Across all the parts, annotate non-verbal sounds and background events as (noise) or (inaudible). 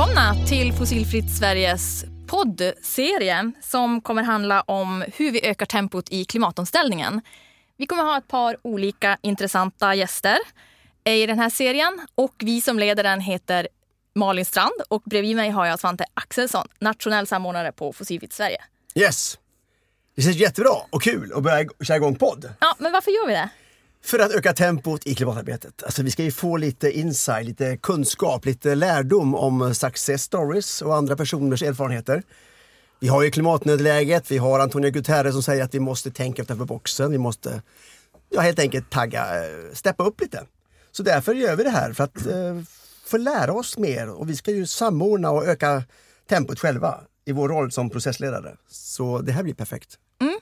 välkomna till Fossilfritt Sveriges poddserie som kommer handla om hur vi ökar tempot i klimatomställningen. Vi kommer ha ett par olika intressanta gäster i den här serien och vi som leder den heter Malin Strand och bredvid mig har jag Svante Axelsson, nationell samordnare på Fossilfritt Sverige. Yes! Det känns jättebra och kul att börja köra igång podd. Ja, men varför gör vi det? För att öka tempot i klimatarbetet. Alltså vi ska ju få lite insight, lite kunskap, lite lärdom om success stories och andra personers erfarenheter. Vi har ju klimatnödläget, vi har Antonio Guterres som säger att vi måste tänka utanför boxen. Vi måste ja, helt enkelt tagga, eh, steppa upp lite. Så därför gör vi det här för att eh, få lära oss mer och vi ska ju samordna och öka tempot själva i vår roll som processledare. Så det här blir perfekt. Mm.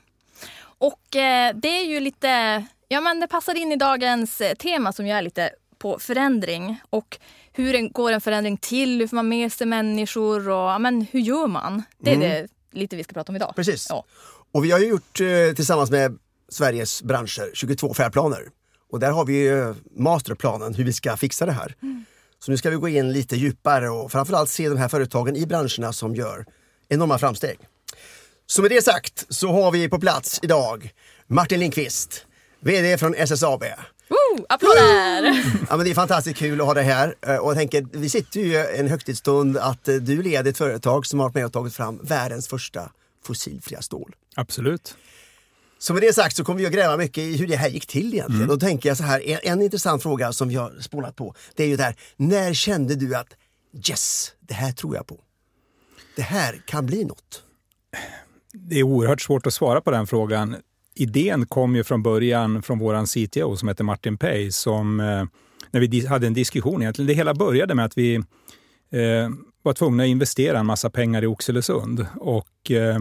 Och eh, det är ju lite, ja men det passar in i dagens eh, tema som ju är lite på förändring och hur går en förändring till, hur får man med sig människor och men hur gör man? Det är mm. det lite vi ska prata om idag. Precis. Ja. Och vi har ju gjort eh, tillsammans med Sveriges branscher 22 färdplaner. Och där har vi masterplanen hur vi ska fixa det här. Mm. Så nu ska vi gå in lite djupare och framförallt se de här företagen i branscherna som gör enorma framsteg. Så med det sagt så har vi på plats idag Martin Lindqvist, VD från SSAB. Woo, applåder! Ja, men det är fantastiskt kul att ha dig här. Eh, och jag tänker, vi sitter ju en högtidsstund att eh, du leder ett företag som har varit med och tagit fram världens första fossilfria stål. Absolut. Så med det sagt så kommer vi att gräva mycket i hur det här gick till egentligen. Mm. Då tänker jag så här, en, en intressant fråga som vi har spolat på, det är ju det här, när kände du att yes, det här tror jag på? Det här kan bli något. Det är oerhört svårt att svara på den frågan. Idén kom ju från början från vår CTO som heter Martin Pay som eh, när vi hade en diskussion egentligen. Det hela började med att vi eh, var tvungna att investera en massa pengar i Oxelösund och eh, Eh,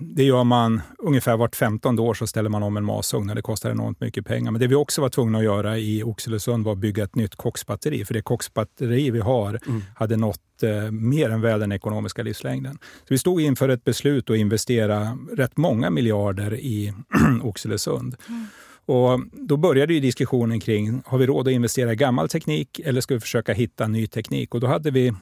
det gör man ungefär vart 15 år så ställer man om en masugn och det kostar enormt mycket pengar. Men det vi också var tvungna att göra i Oxelösund var att bygga ett nytt koksbatteri. För det koksbatteri vi har mm. hade nått eh, mer än väl den ekonomiska livslängden. Så vi stod inför ett beslut att investera rätt många miljarder i (clears throat) Oxelösund. Mm. Och då började ju diskussionen kring, har vi råd att investera i gammal teknik eller ska vi försöka hitta ny teknik? Och då hade vi Eh,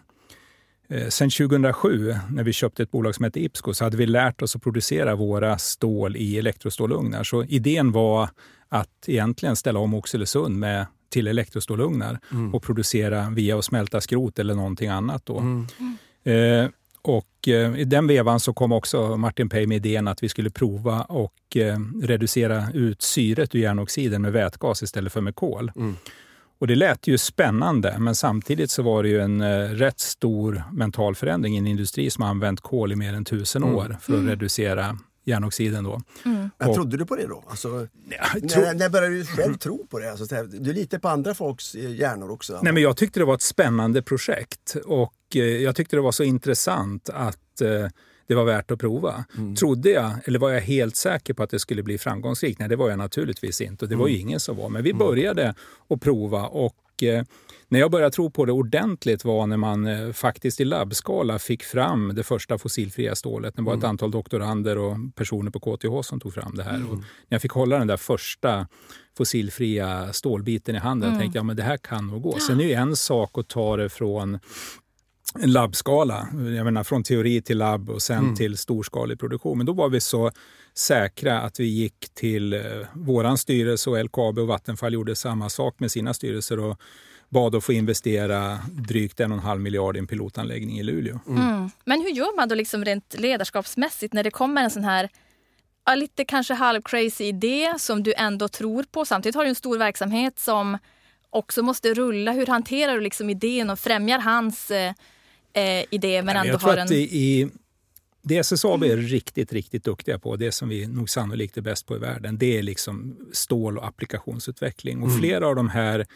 sen 2007, när vi köpte ett bolag som hette Ipsco, så hade vi lärt oss att producera våra stål i elektrostålugnar. Så idén var att egentligen ställa om Oxelösund med, till elektrostålugnar mm. och producera via att smälta skrot eller någonting annat. Då. Mm. Eh, och eh, I den vevan så kom också Martin Pay med idén att vi skulle prova och eh, reducera ut syret ur järnoxiden med vätgas istället för med kol. Mm. Och det lät ju spännande, men samtidigt så var det ju en eh, rätt stor mental förändring i en industri som har använt kol i mer än tusen mm. år för att mm. reducera järnoxiden. Då. Mm. Och, trodde du på det då? Alltså, ja, tro... när, när började du själv tro på det? Alltså, du litar på andra folks eh, hjärnor också? Nej, men jag tyckte det var ett spännande projekt och eh, jag tyckte det var så intressant att eh, det var värt att prova. Mm. Trodde jag, eller var jag helt säker på att det skulle bli framgångsrikt? Nej, det var jag naturligtvis inte och det var ju mm. ingen som var. Men vi mm. började att prova och eh, när jag började tro på det ordentligt var när man eh, faktiskt i labbskala fick fram det första fossilfria stålet. Det var ett mm. antal doktorander och personer på KTH som tog fram det här. Mm. Och när jag fick hålla den där första fossilfria stålbiten i handen mm. tänkte jag att det här kan nog gå. Sen är det en sak att ta det från labbskala. Jag menar från teori till labb och sen mm. till storskalig produktion. Men då var vi så säkra att vi gick till eh, våran styrelse och LKAB och Vattenfall gjorde samma sak med sina styrelser och bad att få investera drygt en och en halv miljard i en pilotanläggning i Luleå. Mm. Mm. Men hur gör man då liksom rent ledarskapsmässigt när det kommer en sån här lite kanske halv-crazy idé som du ändå tror på. Samtidigt har du en stor verksamhet som också måste rulla. Hur hanterar du liksom idén och främjar hans eh, eh, idé men ändå jag har en... I, det SSAB är riktigt, riktigt duktiga på, det som vi nog sannolikt är bäst på i världen, det är liksom stål och applikationsutveckling. Och mm. flera av de här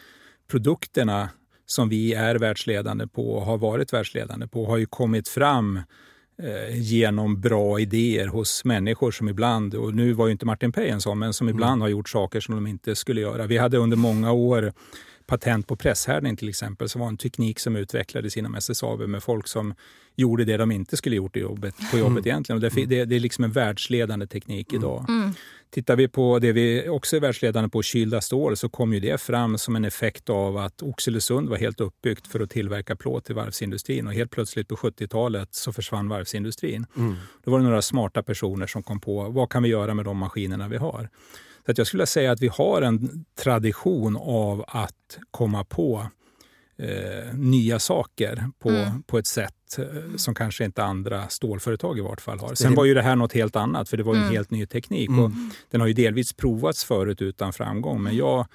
produkterna som vi är världsledande på och har varit världsledande på har ju kommit fram eh, genom bra idéer hos människor som ibland, och nu var ju inte Martin Pay en sån, men som mm. ibland har gjort saker som de inte skulle göra. Vi hade under många år patent på presshärdning till exempel, som var en teknik som utvecklades inom SSAB med folk som gjorde det de inte skulle gjort jobbet, på jobbet mm. egentligen. Och det, det, det är liksom en världsledande teknik mm. idag. Mm. Tittar vi på det vi också är världsledande på, kylda stål, så kom ju det fram som en effekt av att Oxelösund var helt uppbyggt för att tillverka plåt till varvsindustrin och helt plötsligt på 70-talet så försvann varvsindustrin. Mm. Då var det några smarta personer som kom på vad kan vi göra med de maskinerna vi har. Så att jag skulle säga att vi har en tradition av att komma på eh, nya saker på, mm. på ett sätt eh, som kanske inte andra stålföretag i vart fall har. Sen var ju det här något helt annat, för det var en mm. helt ny teknik. Och mm. Den har ju delvis provats förut utan framgång, men jag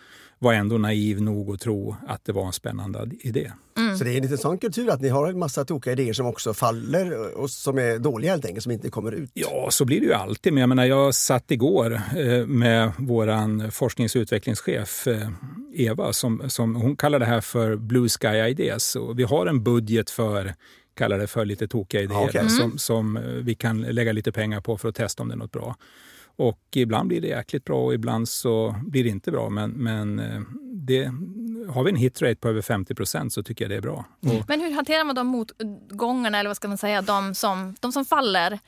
var ändå naiv nog att tro att det var en spännande idé. Mm. Så det är en liten sån kultur att ni har en massa tokiga idéer som också faller och som är dåliga helt enkelt, som inte kommer ut? Ja, så blir det ju alltid. Men jag menar, jag satt igår eh, med vår forsknings och utvecklingschef eh, Eva, som, som, hon kallar det här för Blue Sky Ideas. Och vi har en budget för kallar det för lite tokiga idéer okay. som, mm. som vi kan lägga lite pengar på för att testa om det är något bra. Och ibland blir det jäkligt bra och ibland så blir det inte bra. Men, men eh, det, har vi en hitrate på över 50 procent så tycker jag det är bra. Och, men hur hanterar man de motgångarna, eller vad ska man säga, de som, de som faller?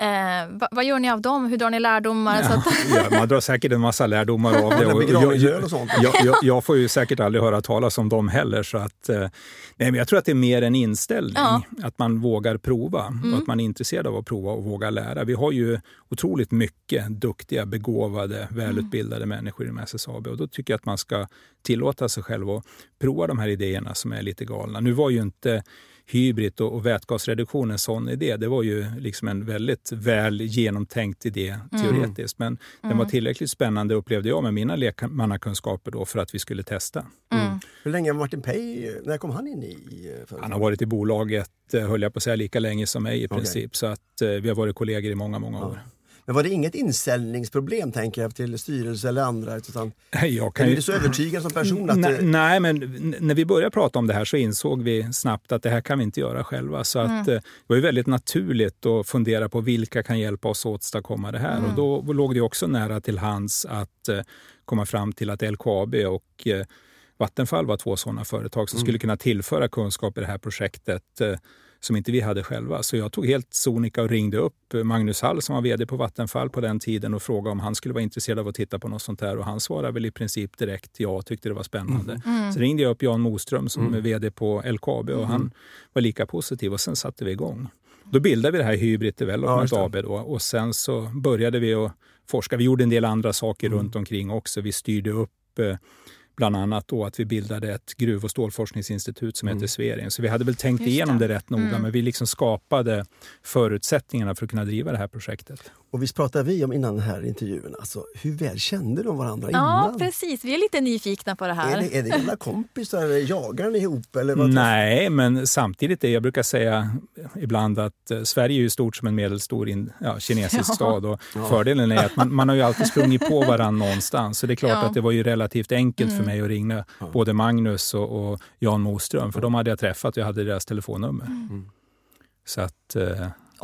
Eh, vad, vad, gör ni av dem? Hur drar ni lärdomar? Ja, att... (laughs) ja, man drar säkert en massa lärdomar av det. Och jag, jag, jag, jag, får ju säkert aldrig höra talas om dem heller. Så att, eh, nej, men jag tror att det är mer en inställning, ja. att man vågar prova mm. och att man är intresserad av att prova och våga lära. Vi har ju otroligt mycket duktiga, begåvade, välutbildade mm. människor inom SSAB och då tycker jag att man ska tillåta sig själv att prova de här idéerna som är lite galna. Nu var ju inte hybrid och, och vätgasreduktion en sån idé. Det var ju liksom en väldigt väl genomtänkt idé mm. teoretiskt. Mm. Men den var mm. tillräckligt spännande upplevde jag med mina lekmannakunskaper då för att vi skulle testa. Mm. mm. Hur länge har Martin Pei, när kom han in i företaget? Han har varit i bolaget, eh, höll jag på att säga, lika länge som mig i princip. Okay. Så att eh, vi har varit kollegor i många, många år. Men var det inget inställningsproblem tänker jag till styrelse eller andra? Utan, jag kan är du så övertygad som person? Att det... nej, men när vi började prata om det här så insåg vi snabbt att det här kan vi inte göra själva. Så att, mm. Eh, det var ju väldigt naturligt att fundera på vilka kan hjälpa oss att åstadkomma det här. Mm. Och då låg det också nära till hands att eh, komma fram till att LKAB och eh, Vattenfall var två sådana företag som mm. skulle kunna tillföra kunskap i det här projektet som inte vi hade själva. Så jag tog helt sonika och ringde upp Magnus Hall som var vd på Vattenfall på den tiden och frågade om han skulle vara intresserad av att titta på något sånt här. Och han svarade väl i princip direkt ja och tyckte det var spännande. Mm. mm. Så ringde jag upp Jan Moström som mm. är vd på LKAB och mm. han var lika positiv och sen satte vi igång. Då bildade vi det här Hybrid Development ja, AB då, och sen så började vi att forska. Vi gjorde en del andra saker mm. runt omkring också. Vi styrde upp eh, Bland annat då att vi bildade ett gruv och stålforskningsinstitut som mm. heter Sverige. Så vi hade väl tänkt igenom det rätt noga, mm. men vi liksom skapade förutsättningarna för att kunna driva det här projektet. Och visst pratade vi om innan den här intervjun, alltså, hur väl kände de varandra innan? Ja, precis. Vi är lite nyfikna på det här. Är det, är det gamla kompisar? Jagar ni ihop? Eller vad Nej, men samtidigt är jag brukar säga ibland att eh, Sverige är ju stort som en medelstor in, ja, kinesisk (laughs) ja. stad. Och ja. Fördelen är att man, man har ju alltid sprungit på varandra någonstans. Så det är klart ja. att det var ju relativt enkelt mm. för mig att ringa både Magnus och, och Jan Moström, för de hade jag träffat och jag hade deras telefonnummer. Mm. Så att...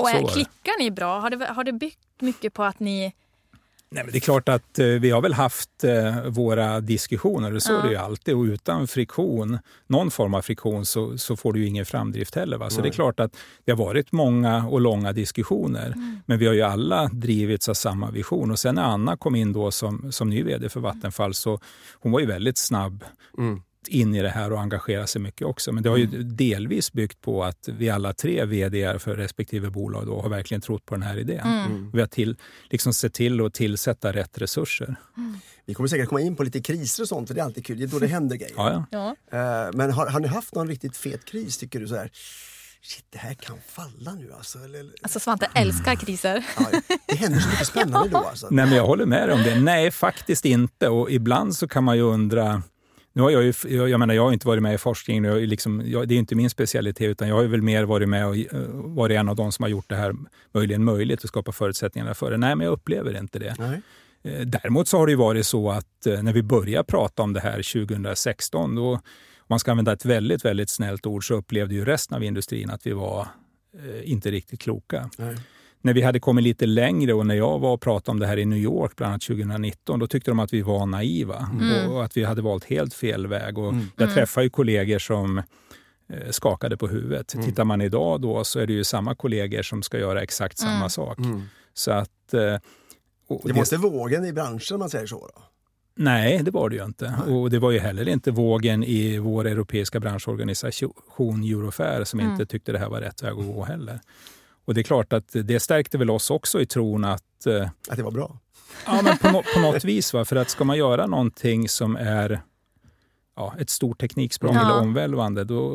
Och är, klickar ni bra? Har det, har det byggt mycket på att ni Nej, men det är klart att eh, vi har väl haft eh, våra diskussioner, och så ja. är det ju alltid. Och utan friktion, någon form av friktion, så, så får du ju ingen framdrift heller. Va? Så Nej. det är klart att det har varit många och långa diskussioner. Mm. Men vi har ju alla drivits av samma vision. Och sen när Anna kom in då som, som ny vd för Vattenfall, så hon var ju väldigt snabb mm in i det här och engagera sig mycket också. Men det har ju mm. delvis byggt på att vi alla tre vd för respektive bolag då har verkligen trott på den här idén. Mm. mm. Vi har till, liksom sett till att tillsätta rätt resurser. Mm. Vi kommer säkert komma in på lite kriser och sånt, för det är alltid kul. Det är då det (laughs) händer grejer. Ja, ja. Uh, men har, har ni haft någon riktigt fet kris, tycker du? så här? Shit, det här kan falla nu alltså. Eller, alltså Svante älskar kriser. Ja, det händer så mycket spännande (laughs) då alltså. Nej, men jag håller med dig om det. Nej, faktiskt inte. Och ibland så kan man ju undra nu har jag, ju, jag, menar, jag har inte varit med i forskningen, jag, liksom, jag, det är inte min specialitet, utan jag har väl mer varit med och uh, varit en av de som har gjort det här möjligen möjligt och skapa förutsättningarna för det. Nej, men jag upplever inte det. Nej. Uh, däremot så har det varit så att uh, när vi började prata om det här 2016, då, om man ska använda ett väldigt, väldigt snällt ord, så upplevde ju resten av industrin att vi var inte riktigt kloka. Nej. När vi hade kommit lite längre och när jag var och pratade om det här i New York bland annat 2019, då tyckte de att vi var naiva Mm. och att vi hade valt helt fel väg. Och Mm. Jag träffar ju kollegor som eh, skakade på huvudet. Mm. Tittar man idag då så är det ju samma kollegor som ska göra exakt samma Mm. sak. Mm. Så att... eh, och Det var inte vågen i branschen om man säger så? Då. Nej, det var det ju inte. Och det var ju heller inte vågen i vår europeiska branschorganisation Eurofair som Mm. inte tyckte det här var rätt väg att gå heller. Och det är klart att det stärkte väl oss också i tron att eh, Att det var bra? Ja, men på, på något vis. Va? För att ska man göra någonting som är ja, ett stort tekniksprång Ja. eller omvälvande, då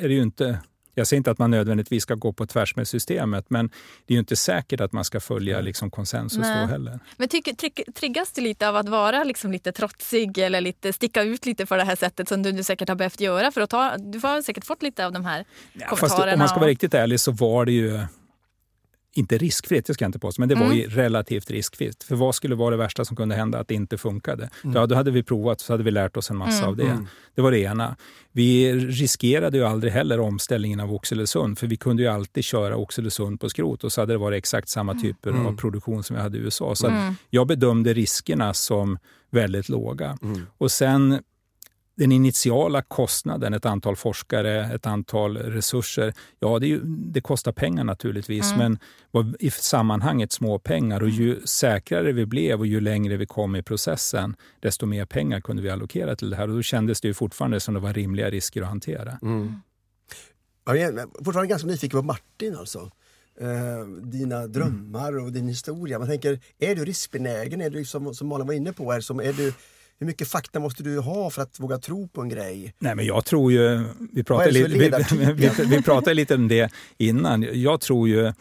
är det ju inte... Jag säger inte att man nödvändigtvis ska gå på tvärs med systemet, men det är ju inte säkert att man ska följa liksom, konsensus Nej. då heller. Men tycker, tryck, triggas du lite av att vara liksom lite trotsig eller lite sticka ut lite på det här sättet som du, du säkert har behövt göra? För att ta, du har säkert fått lite av de här Ja, fast kommentarerna. om man ska vara och- riktigt ärlig så var det ju inte riskfritt, det ska jag inte påstå, men det var Mm. ju relativt riskfritt. För vad skulle vara det värsta som kunde hända? Att det inte funkade. Ja, då hade vi provat så hade vi lärt oss en massa Mm. av det. Mm. Det var det ena. Vi riskerade ju aldrig heller omställningen av Oxelösund, för vi kunde ju alltid köra Oxelösund på skrot och så hade det varit exakt samma typer Mm. av produktion som vi hade i USA. Så Mm. jag bedömde riskerna som väldigt låga. Mm. Och sen den initiala kostnaden, ett antal forskare, ett antal resurser, ja det, är ju, det kostar pengar naturligtvis, Mm. men var i sammanhanget små pengar. Och ju säkrare vi blev och ju längre vi kom i processen, desto mer pengar kunde vi allokera till det här. Och då kändes det ju fortfarande som det var rimliga risker att hantera. Mm. Ja, jag är fortfarande ganska nyfiken på Martin alltså. Eh, dina drömmar och din historia. Man tänker, är du riskbenägen? Är du som, som Malin var inne på här, som, är du, hur mycket fakta måste du ha för att våga tro på en grej? Nej, men jag tror ju... Vi pratade, lite, vi, vi, vi pratade lite om det innan. Jag tror ju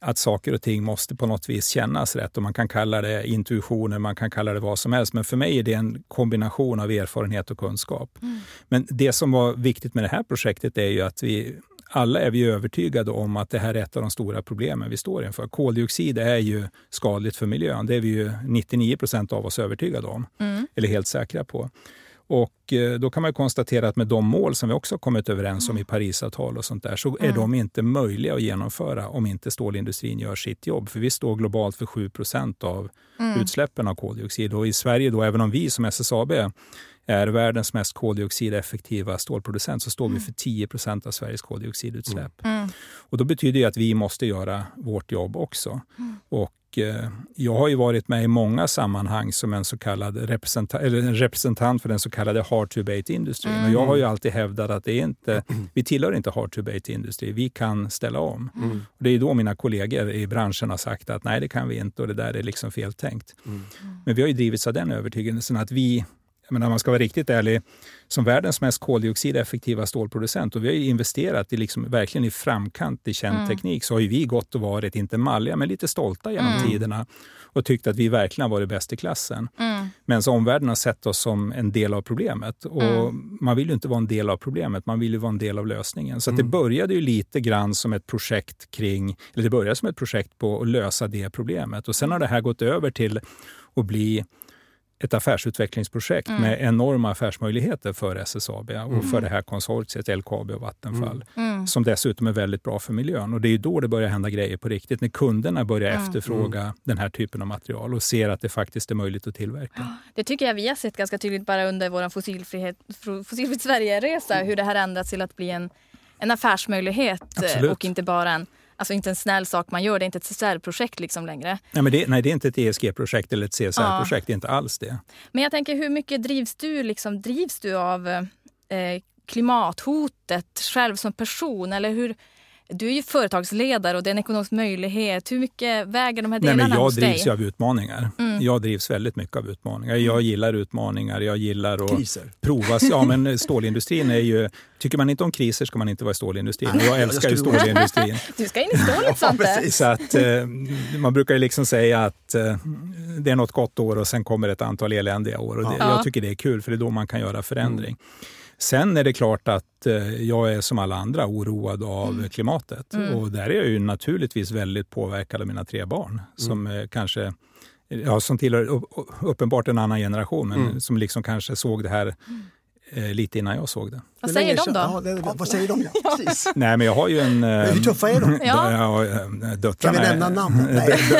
att saker och ting måste på något vis kännas rätt. Och man kan kalla det intuitioner, man kan kalla det vad som helst. Men för mig är det en kombination av erfarenhet och kunskap. Men det som var viktigt med det här projektet är ju att vi alla är vi övertygade om att det här är ett av de stora problemen vi står inför. Koldioxid är ju skadligt för miljön. Det är vi ju 99 procent av oss övertygade om, Mm. eller helt säkra på. Och eh, då kan man ju konstatera att med de mål som vi också kommit överens om i Parisavtal och sånt där, så är Mm. de inte möjliga att genomföra om inte stålindustrin gör sitt jobb. För vi står globalt för 7% av Mm. utsläppen av koldioxid. Och i Sverige, då, även om vi som SSAB är världens mest koldioxideffektiva stålproducent, så står vi för 10% av Sveriges koldioxidutsläpp. Mm. Och då betyder det att vi måste göra vårt jobb också. Och eh, jag har ju varit med i många sammanhang som en så kallad representant, eller en representant för den så kallade hard to abate industrin. Och jag har ju alltid hävdat att det är inte, vi tillhör inte hard to abate industri. Vi kan ställa om. Och det är då mina kollegor i branschen har sagt att nej, det kan vi inte och det där är liksom feltänkt. Men vi har ju drivits av den övertygelsen att vi jag menar, man ska vara riktigt ärlig, som världens mest koldioxideffektiva stålproducent och vi har ju investerat i liksom, verkligen i framkant i känd teknik så har ju vi gått och varit, inte malliga, men lite stolta genom tiderna och tyckt att vi verkligen har varit bäst i klassen. Mm. Men så omvärlden har sett oss som en del av problemet. Och Man vill ju inte vara en del av problemet, man vill ju vara en del av lösningen. Så det började ju lite grann som ett projekt kring, eller det började som ett projekt på att lösa det problemet. Och sen har det här gått över till att bli ett affärsutvecklingsprojekt med enorma affärsmöjligheter för SSAB och för det här konsortiet, LKAB och Vattenfall, Mm. som dessutom är väldigt bra för miljön. Och Det är då det börjar hända grejer på riktigt, när kunderna börjar efterfråga den här typen av material och ser att det faktiskt är möjligt att tillverka. Det tycker jag vi har sett ganska tydligt bara under vår fossilfrihet, fossilfritt Sverige-resa. Hur det har ändrats till att bli en, en affärsmöjlighet eh, Absolut. och inte bara en, alltså inte en snäll sak man gör. Det är inte ett CSR-projekt liksom längre. Nej, men det, nej, det är inte ett ESG-projekt eller ett CSR-projekt, det är inte alls det. Men jag tänker hur mycket drivs du, liksom, drivs du av eh, klimathotet själv som person? Eller hur, du är ju företagsledare och det är en ekonomisk möjlighet. Hur mycket väger de här Nej, delarna men jag hos dig? drivs ju av utmaningar. Jag drivs väldigt mycket av utmaningar. Jag gillar utmaningar, jag gillar att Kriser? provas. Ja, (laughs) men stålindustrin är ju... Tycker man inte om kriser ska man inte vara i stålindustrin. Och jag älskar ju stålindustrin. (laughs) Du ska in i stålet Svante. precis. Så att, eh, man brukar ju liksom säga att eh, det är något gott år och sen kommer ett antal eländiga år. Och det, Ja. Jag tycker det är kul för det är då man kan göra förändring. Sen är det klart att eh, jag är som alla andra oroad av klimatet. Och där är jag ju naturligtvis väldigt påverkad av mina tre barn som eh, kanske Ja, som tillhör upp- uppenbart en annan generation, men som liksom kanske såg det här eh, lite innan jag såg det. Vad säger de då? Ja, det, vad säger de? Ja, precis. (laughs) Nej, men jag har ju en... eh, Hur tuffa är de? (laughs) Ja. Ja. eh, Döttrarna, Kan vi nämna är- namn?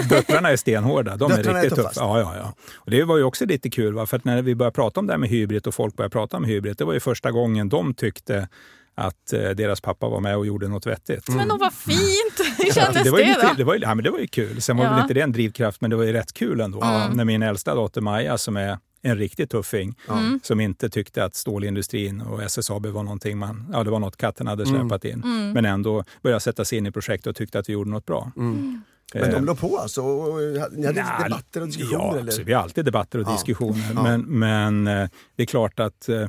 (laughs) Döttrarna är stenhårda. De Döttrarna är är riktigt tuffast. tuffa. Ja, ja, ja. Och det var ju också lite kul, va? för att när vi började prata om det här med hybrid och folk började prata om hybrid, det var ju första gången de tyckte att eh, deras pappa var med och gjorde något vettigt. Men de var fint! Hur kändes det, var det, ju lite, då? det, var ju, ja, men det var ju kul. Sen var Ja. väl inte det en drivkraft, men det var ju rätt kul ändå. När min äldsta dotter Maja, som är en riktig tuffing, Mm. som inte tyckte att stålindustrin och SSAB var någonting man, ja det var något katten hade släpat in, Mm. men ändå började sätta sig in i projektet och tyckte att vi gjorde något bra. Men Eh, de låg på alltså? och Ni hade Nja, debatter och diskussioner? Ja, eller? vi har alltid debatter och Ja. diskussioner. Ja. Men, men eh, det är klart att eh,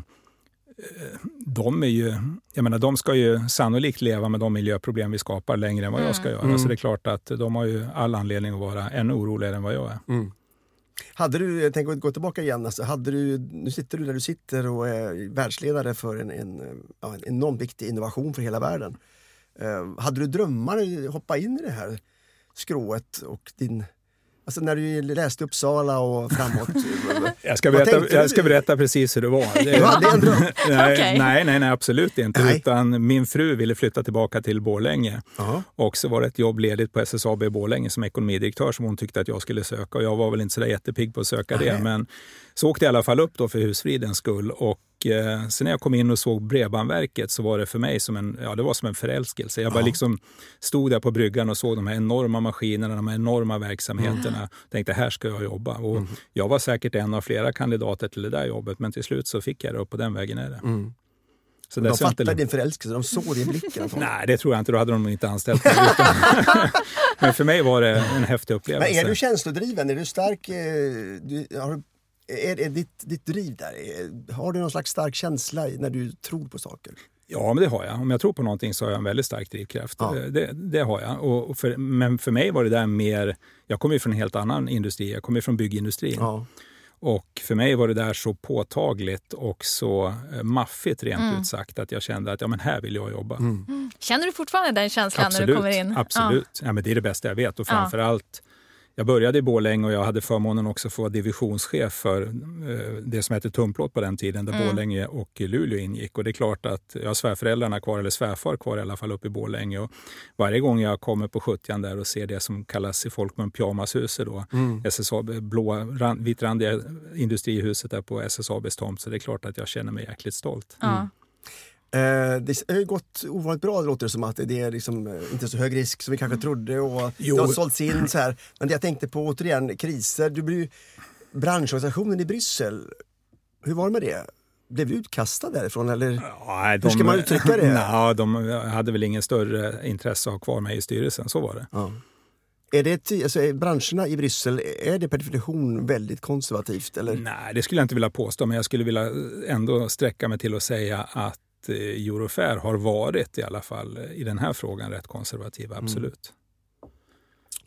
de är ju, jag menar, de ska ju sannolikt leva med de miljöproblem vi skapar längre än vad jag ska göra. Mm. Så det är klart att de har ju all anledning att vara ännu oroligare än vad jag är. Hade du, jag tänker gå tillbaka igen, alltså, hade du, nu sitter du där du sitter och är världsledare för en, en, ja, en enormt viktig innovation för hela världen. Eh, hade du drömmar att hoppa in i det här skrået och din Alltså när du läste Uppsala och framåt. (laughs) Jag ska, berätta, jag ska berätta precis hur det var. (laughs) Det, Du hade en dröm? nej, nej, nej, nej, absolut inte. Nej. Utan min fru ville flytta tillbaka till Borlänge. Ja. Och så var det ett jobb ledigt på SSAB i Borlänge som ekonomidirektör som hon tyckte att jag skulle söka. Och jag var väl inte så där jättepigg på att söka det. Nej. Men så åkte jag i alla fall upp då för husfridens skull. Och eh, sen när jag kom in och såg Bredbandverket så var det för mig som en, ja, det var som en förälskelse. Jag bara Ja. liksom stod där på bryggan och såg de här enorma maskinerna, de här enorma verksamheterna. Tänkte här ska jag jobba. Och Mm. Jag var säkert en av flera kandidater till det där jobbet. Men till slut så fick jag det och på den vägen är det. Mm. Så De jag inte- fattade din förälskelse, de såg det i blicken. Nej, det tror jag inte. Då hade de inte anställt mig. Utan- (laughs) Men för mig var det en häftig Men upplevelse. är du känslodriven? Är du stark? eh, Du, har, är, är ditt, ditt driv där? Är, har du någon slags stark känsla när du tror på saker? Ja, men det har jag. Om jag tror på någonting så har jag en väldigt stark drivkraft. Ja. Det, det har jag. Och för, men för mig var det där mer... Jag kommer ju från en helt annan industri. Jag kommer från byggindustrin. Ja. Och för mig var det där så påtagligt och så eh, maffigt rent Mm. ut sagt att jag kände att ja, men här vill jag jobba. Känner du fortfarande den känslan när du kommer in? Absolut. Ja. men det är det bästa jag vet. Och framför allt, jag började i Borlänge och jag hade förmånen också få vara divisionschef för eh, det som hette Tumplåt på den tiden, där Mm. Borlänge och Luleå ingick. Och det är klart att jag har svärföräldrarna kvar, eller svärfar kvar i alla fall uppe i Borlänge. Och varje gång jag kommer på 70 där och ser det som kallas i folkmun pyjamashuset då, Mm. SSAB, blå, ran, vitrandiga industrihuset där på SSABs tomt, så det är klart att jag känner mig jäkligt stolt. Ja. Eh, det har ju gått ovanligt bra det låter det som att det är liksom, eh, inte så hög risk som vi kanske trodde och Jo. det har sålts in så här. Men det jag tänkte på återigen, kriser. Du blir branschorganisationen i Bryssel. Hur var det med det? Blev du utkastad därifrån eller? Ja, Hur ska man uttrycka det? (laughs) Nå, de hade väl ingen större intresse att ha kvar mig i styrelsen, så var det. Ja. Är det, alltså, är branscherna i Bryssel, är det per definition väldigt konservativt? Eller? Nej, det skulle jag inte vilja påstå, men jag skulle vilja ändå sträcka mig till att säga att eh, Eurofair har varit i alla fall i den här frågan rätt konservativa, absolut.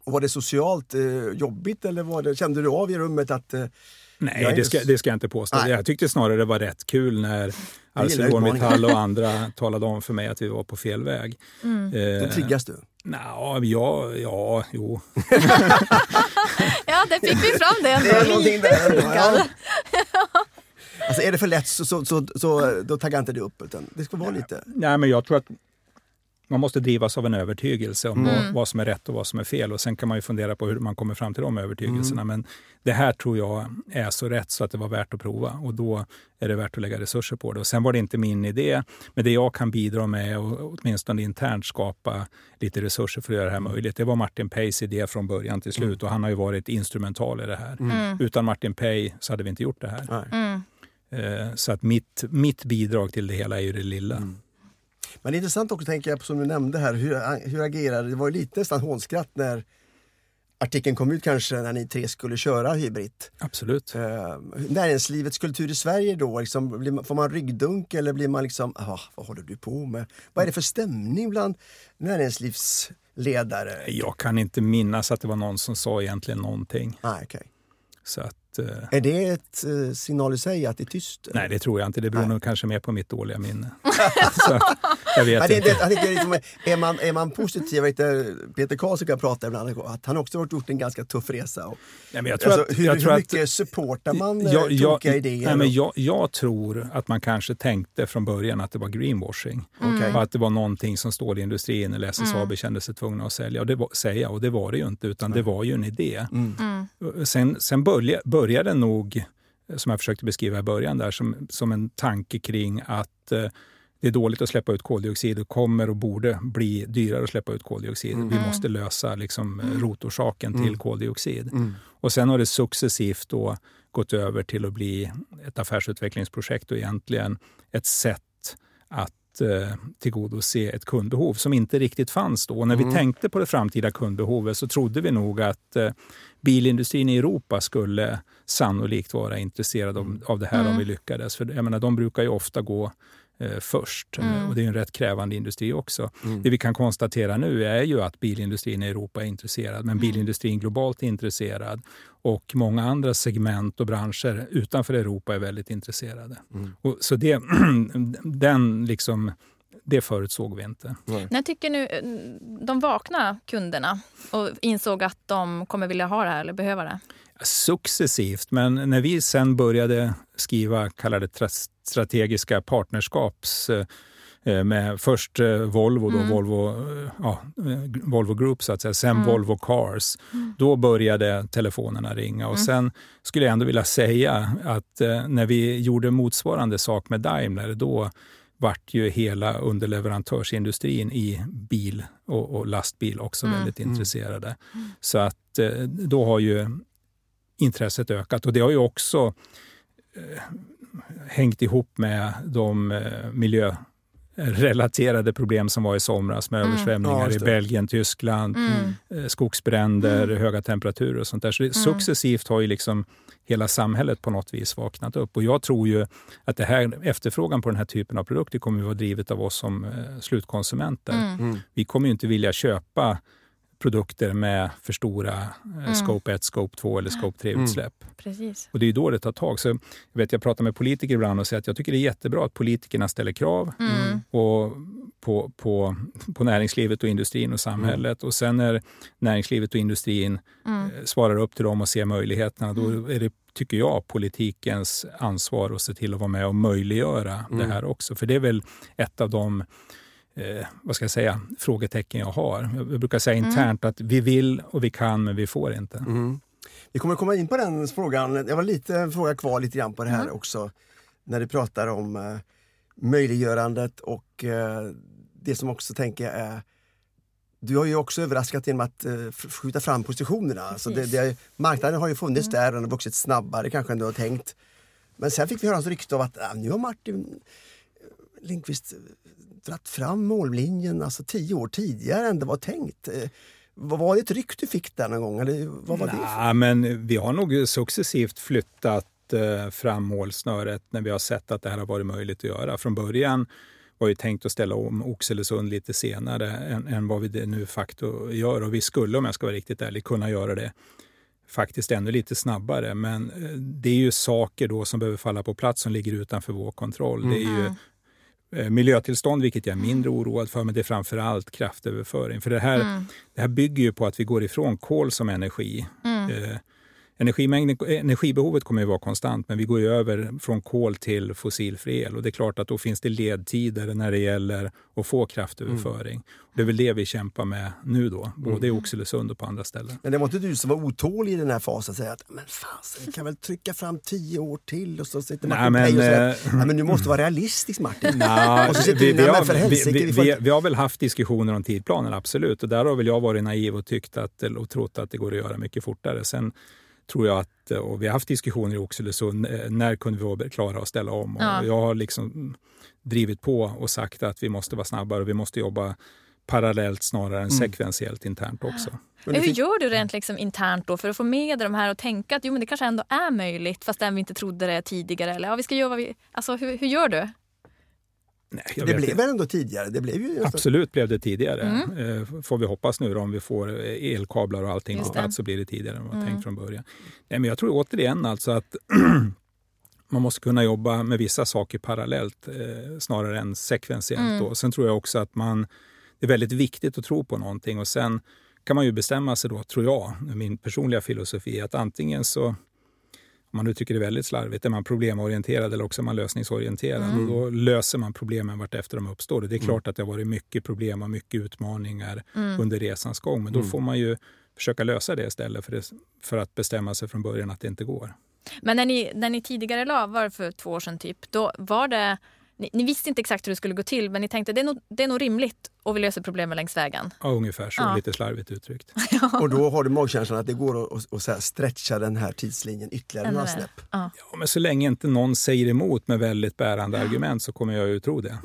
Och var det socialt eh, jobbigt eller var det, kände du av i rummet att eh, Nej, det ska, det ska jag inte påstå. Nej. Jag tyckte snarare det var rätt kul när ArcelorMittal och andra (laughs) talade om för mig att vi var på fel väg. Mm. då Eh, triggas du? Nja, ja, ja, jo. (laughs) ja, där fick vi fram det Det är ändå. någonting där. ändå, Ja. Alltså är det för lätt så, så, så, så då taggar inte det upp utan det ska vara lite... Nej, men jag tror att man måste drivas av en övertygelse om vad, vad som är rätt och vad som är fel. Och Sen kan man ju fundera på hur man kommer fram till de övertygelserna. Men det här tror jag är så rätt så att det var värt att prova. Och då är det värt att lägga resurser på det. Och Sen var det inte min idé. Men det jag kan bidra med är att åtminstone internt skapa lite resurser för att göra det här möjligt. Det var Martin Peys idé från början till slut. Och han har ju varit instrumental i det här. Utan Martin Pey så hade vi inte gjort det här. Mm. Eh, Så att mitt, mitt bidrag till det hela är ju det lilla. Men det är intressant också tänker jag, på, som du nämnde här, hur, hur agerade, det var ju lite nästan hånskratt när artikeln kom ut kanske när ni tre skulle köra hybrid. Absolut. Eh, näringslivets kultur i Sverige då, liksom, blir man, får man ryggdunk eller blir man liksom, ah, vad håller du på med? Vad är det för stämning bland näringslivsledare? Jag kan inte minnas att det var någon som sa egentligen någonting. Nej, okej. Så att, eh, Är det ett eh, signal i sig att det är tyst? Nej, det tror jag inte. Det beror Nej. nog kanske mer på mitt dåliga minne. (laughs) Så, jag vet (laughs) det, inte. det, jag tänker liksom, är, man, är man positiv, jag vet, Peter Karlsson kan prata ibland, att han också har gjort en ganska tuff resa. Och, Nej, men jag tror alltså, att, hur jag tror hur att mycket supportar man eh, jag, jag, tokiga idéer? nej, men jag, jag tror att man kanske tänkte från början att det var greenwashing. Okej. Och att det var någonting som stålindustrin eller SSAB kände sig tvungna att sälja. Och det var, säga, och det var det ju inte, utan det var ju en idé. Sen, sen börja, började det nog, som jag försökte beskriva i början, där, som, som en tanke kring att eh, det är dåligt att släppa ut koldioxid och kommer och borde bli dyrare att släppa ut koldioxid. Vi måste lösa liksom, eh, rotorsaken till koldioxid. Och sen har det successivt då gått över till att bli ett affärsutvecklingsprojekt och egentligen ett sätt att eh, tillgodose ett kundbehov som inte riktigt fanns då. Och när vi tänkte på det framtida kundbehovet så trodde vi nog att eh, bilindustrin i Europa skulle sannolikt vara intresserad av, av det här om vi lyckades. För jag menar, de brukar ju ofta gå eh, först. Eh, Och det är en rätt krävande industri också. Det vi kan konstatera nu är ju att bilindustrin i Europa är intresserad, men bilindustrin globalt är intresserad. Och många andra segment och branscher utanför Europa är väldigt intresserade. Och så det, (clears throat) den liksom, det förutsåg vi inte. När tycker nu eh, de vakna kunderna och insåg att de kommer vilja ha det här eller behöva det? Successivt, men när vi sen började skriva kallade tra- strategiska partnerskaps eh, med först eh, Volvo, då, Volvo, eh, ja, eh, Volvo Group så att säga, sen Volvo Cars. Då började telefonerna ringa och sen skulle jag ändå vilja säga att eh, när vi gjorde motsvarande sak med Daimler, då vart ju hela underleverantörsindustrin i bil och, och lastbil också väldigt intresserade. Så att eh, då har ju intresset ökat och det har ju också eh, hängt ihop med de eh, miljörelaterade problem som var i somras med Ja, översvämningar just i. Belgien, Tyskland, eh, skogsbränder, höga temperaturer och sånt där. Så det, successivt har ju liksom hela samhället på något vis vaknat upp. Och jag tror ju att det här, efterfrågan på den här typen av produkter kommer att vara drivet av oss som eh, slutkonsumenter. Vi kommer ju inte vilja köpa produkter med för stora eh, scope 1, scope 2 eller scope 3-utsläpp. Precis. Och det är ju då det tar tag. Så jag, vet, jag pratar med politiker ibland och säger att jag tycker det är jättebra att politikerna ställer krav och på, på, på näringslivet och industrin och samhället. Och sen när näringslivet och industrin eh, svarar upp till dem och ser möjligheterna, då är det, tycker jag, politikens ansvar att se till att vara med och möjliggöra det här också. För det är väl ett av de eh, vad ska jag säga, frågetecken jag har. Jag brukar säga internt att vi vill och vi kan, men vi får inte. Vi kommer komma in på den frågan. Jag var lite en fråga kvar lite grann på det här Mm. också. När du pratar om eh, möjliggörandet och eh, det som också tänker jag är du har ju också överraskat genom att eh, skjuta fram positionerna. Alltså det. Mm. det, marknaden har ju funnits där och den har vuxit snabbare kanske än du har tänkt. Men sen fick vi höra ett rykte av att ah, nu har Martin Lindqvist eh, dratt fram mållinjen alltså tio år tidigare än det var tänkt. Eh, vad var det ett rykte du fick där någon gång? Eller vad var det? för- Nej, men vi har nog successivt flyttat eh, fram målsnöret när vi har sett att det här har varit möjligt att göra. Från början var ju tänkt att ställa om Oxelösund lite senare än, än vad vi det nu facto gör. Och vi skulle, om jag ska vara riktigt ärlig, kunna göra det faktiskt ännu lite snabbare. Men det är ju saker då som behöver falla på plats som ligger utanför vår kontroll. Det är ju eh, miljötillstånd, vilket jag är mindre oroad för, men det är framför allt kraftöverföring. För det här, det här bygger ju på att vi går ifrån kol som energi. Eh, Energimängden, energibehovet kommer ju vara konstant, men vi går ju över från kol till fossilfri el. Och det är klart att då finns det ledtider när det gäller att få kraftöverföring. Det är väl det vi kämpar med nu då, både i Oxelösund och på andra ställen. Men det var inte du som var otålig i den här fasen och säga att men fasen, vi kan väl trycka fram tio år till och så sitter Nej, Martin men, Pej och säger eh, Nej, men du måste vara realistisk Martin. Nja, Och så sitter vi, nej, men har, för vi, helsike, vi, vi får vi, inte- vi har väl haft diskussioner om tidplanen, absolut. Och där har väl jag varit naiv och tyckt att, och trott att det går att göra mycket fortare. Sen tror jag att, och vi har haft diskussioner i Oxelösund, eh, när kunde vi klara att ställa om? Och Ja. Jag har liksom drivit på och sagt att vi måste vara snabbare och vi måste jobba parallellt snarare än sekventiellt internt också. Men det Hur gör du rent liksom internt då för att få med de här och tänka att jo, men det kanske ändå är möjligt fast vi inte trodde det tidigare? Eller ja, vi ska göra vad vi... Alltså, hur, hur gör du? Nej, Det blev inte. väl ändå tidigare? Det blev ju Absolut blev det tidigare. Mm. Eh, Får vi hoppas nu då, om vi får eh, elkablar och allting Just på det. plats så blir det tidigare än vad Mm. tänkt från början. Nej, men jag tror återigen alltså att (clears throat) man måste kunna jobba med vissa saker parallellt eh, snarare än sekventiellt. Mm. Då. Sen tror jag också att man, det är väldigt viktigt att tro på någonting och sen kan man ju bestämma sig då, tror jag, min personliga filosofi, att antingen så om man nu tycker det är väldigt slarvigt, är man problemorienterad eller också är man lösningsorienterad. Mm. Och då löser man problemen vartefter de uppstår. Och det är klart att det har varit mycket problem och mycket utmaningar Mm. under resans gång. Men då Mm. får man ju försöka lösa det istället för, det, för att bestämma sig från början att det inte går. Men när ni, när ni tidigare la, var för två år sedan typ, då var det ni, ni visste inte exakt hur det skulle gå till men ni tänkte det är nog, det är nog rimligt och vi löser problemen längs vägen. Ja, ungefär så, Ja. lite slarvigt uttryckt. (laughs) Och då har du magkänslan att det går att, att, att så här stretcha den här tidslinjen ytterligare några snäpp. Ja. Ja, men så länge inte någon säger emot med väldigt bärande argument så kommer jag ju tro det.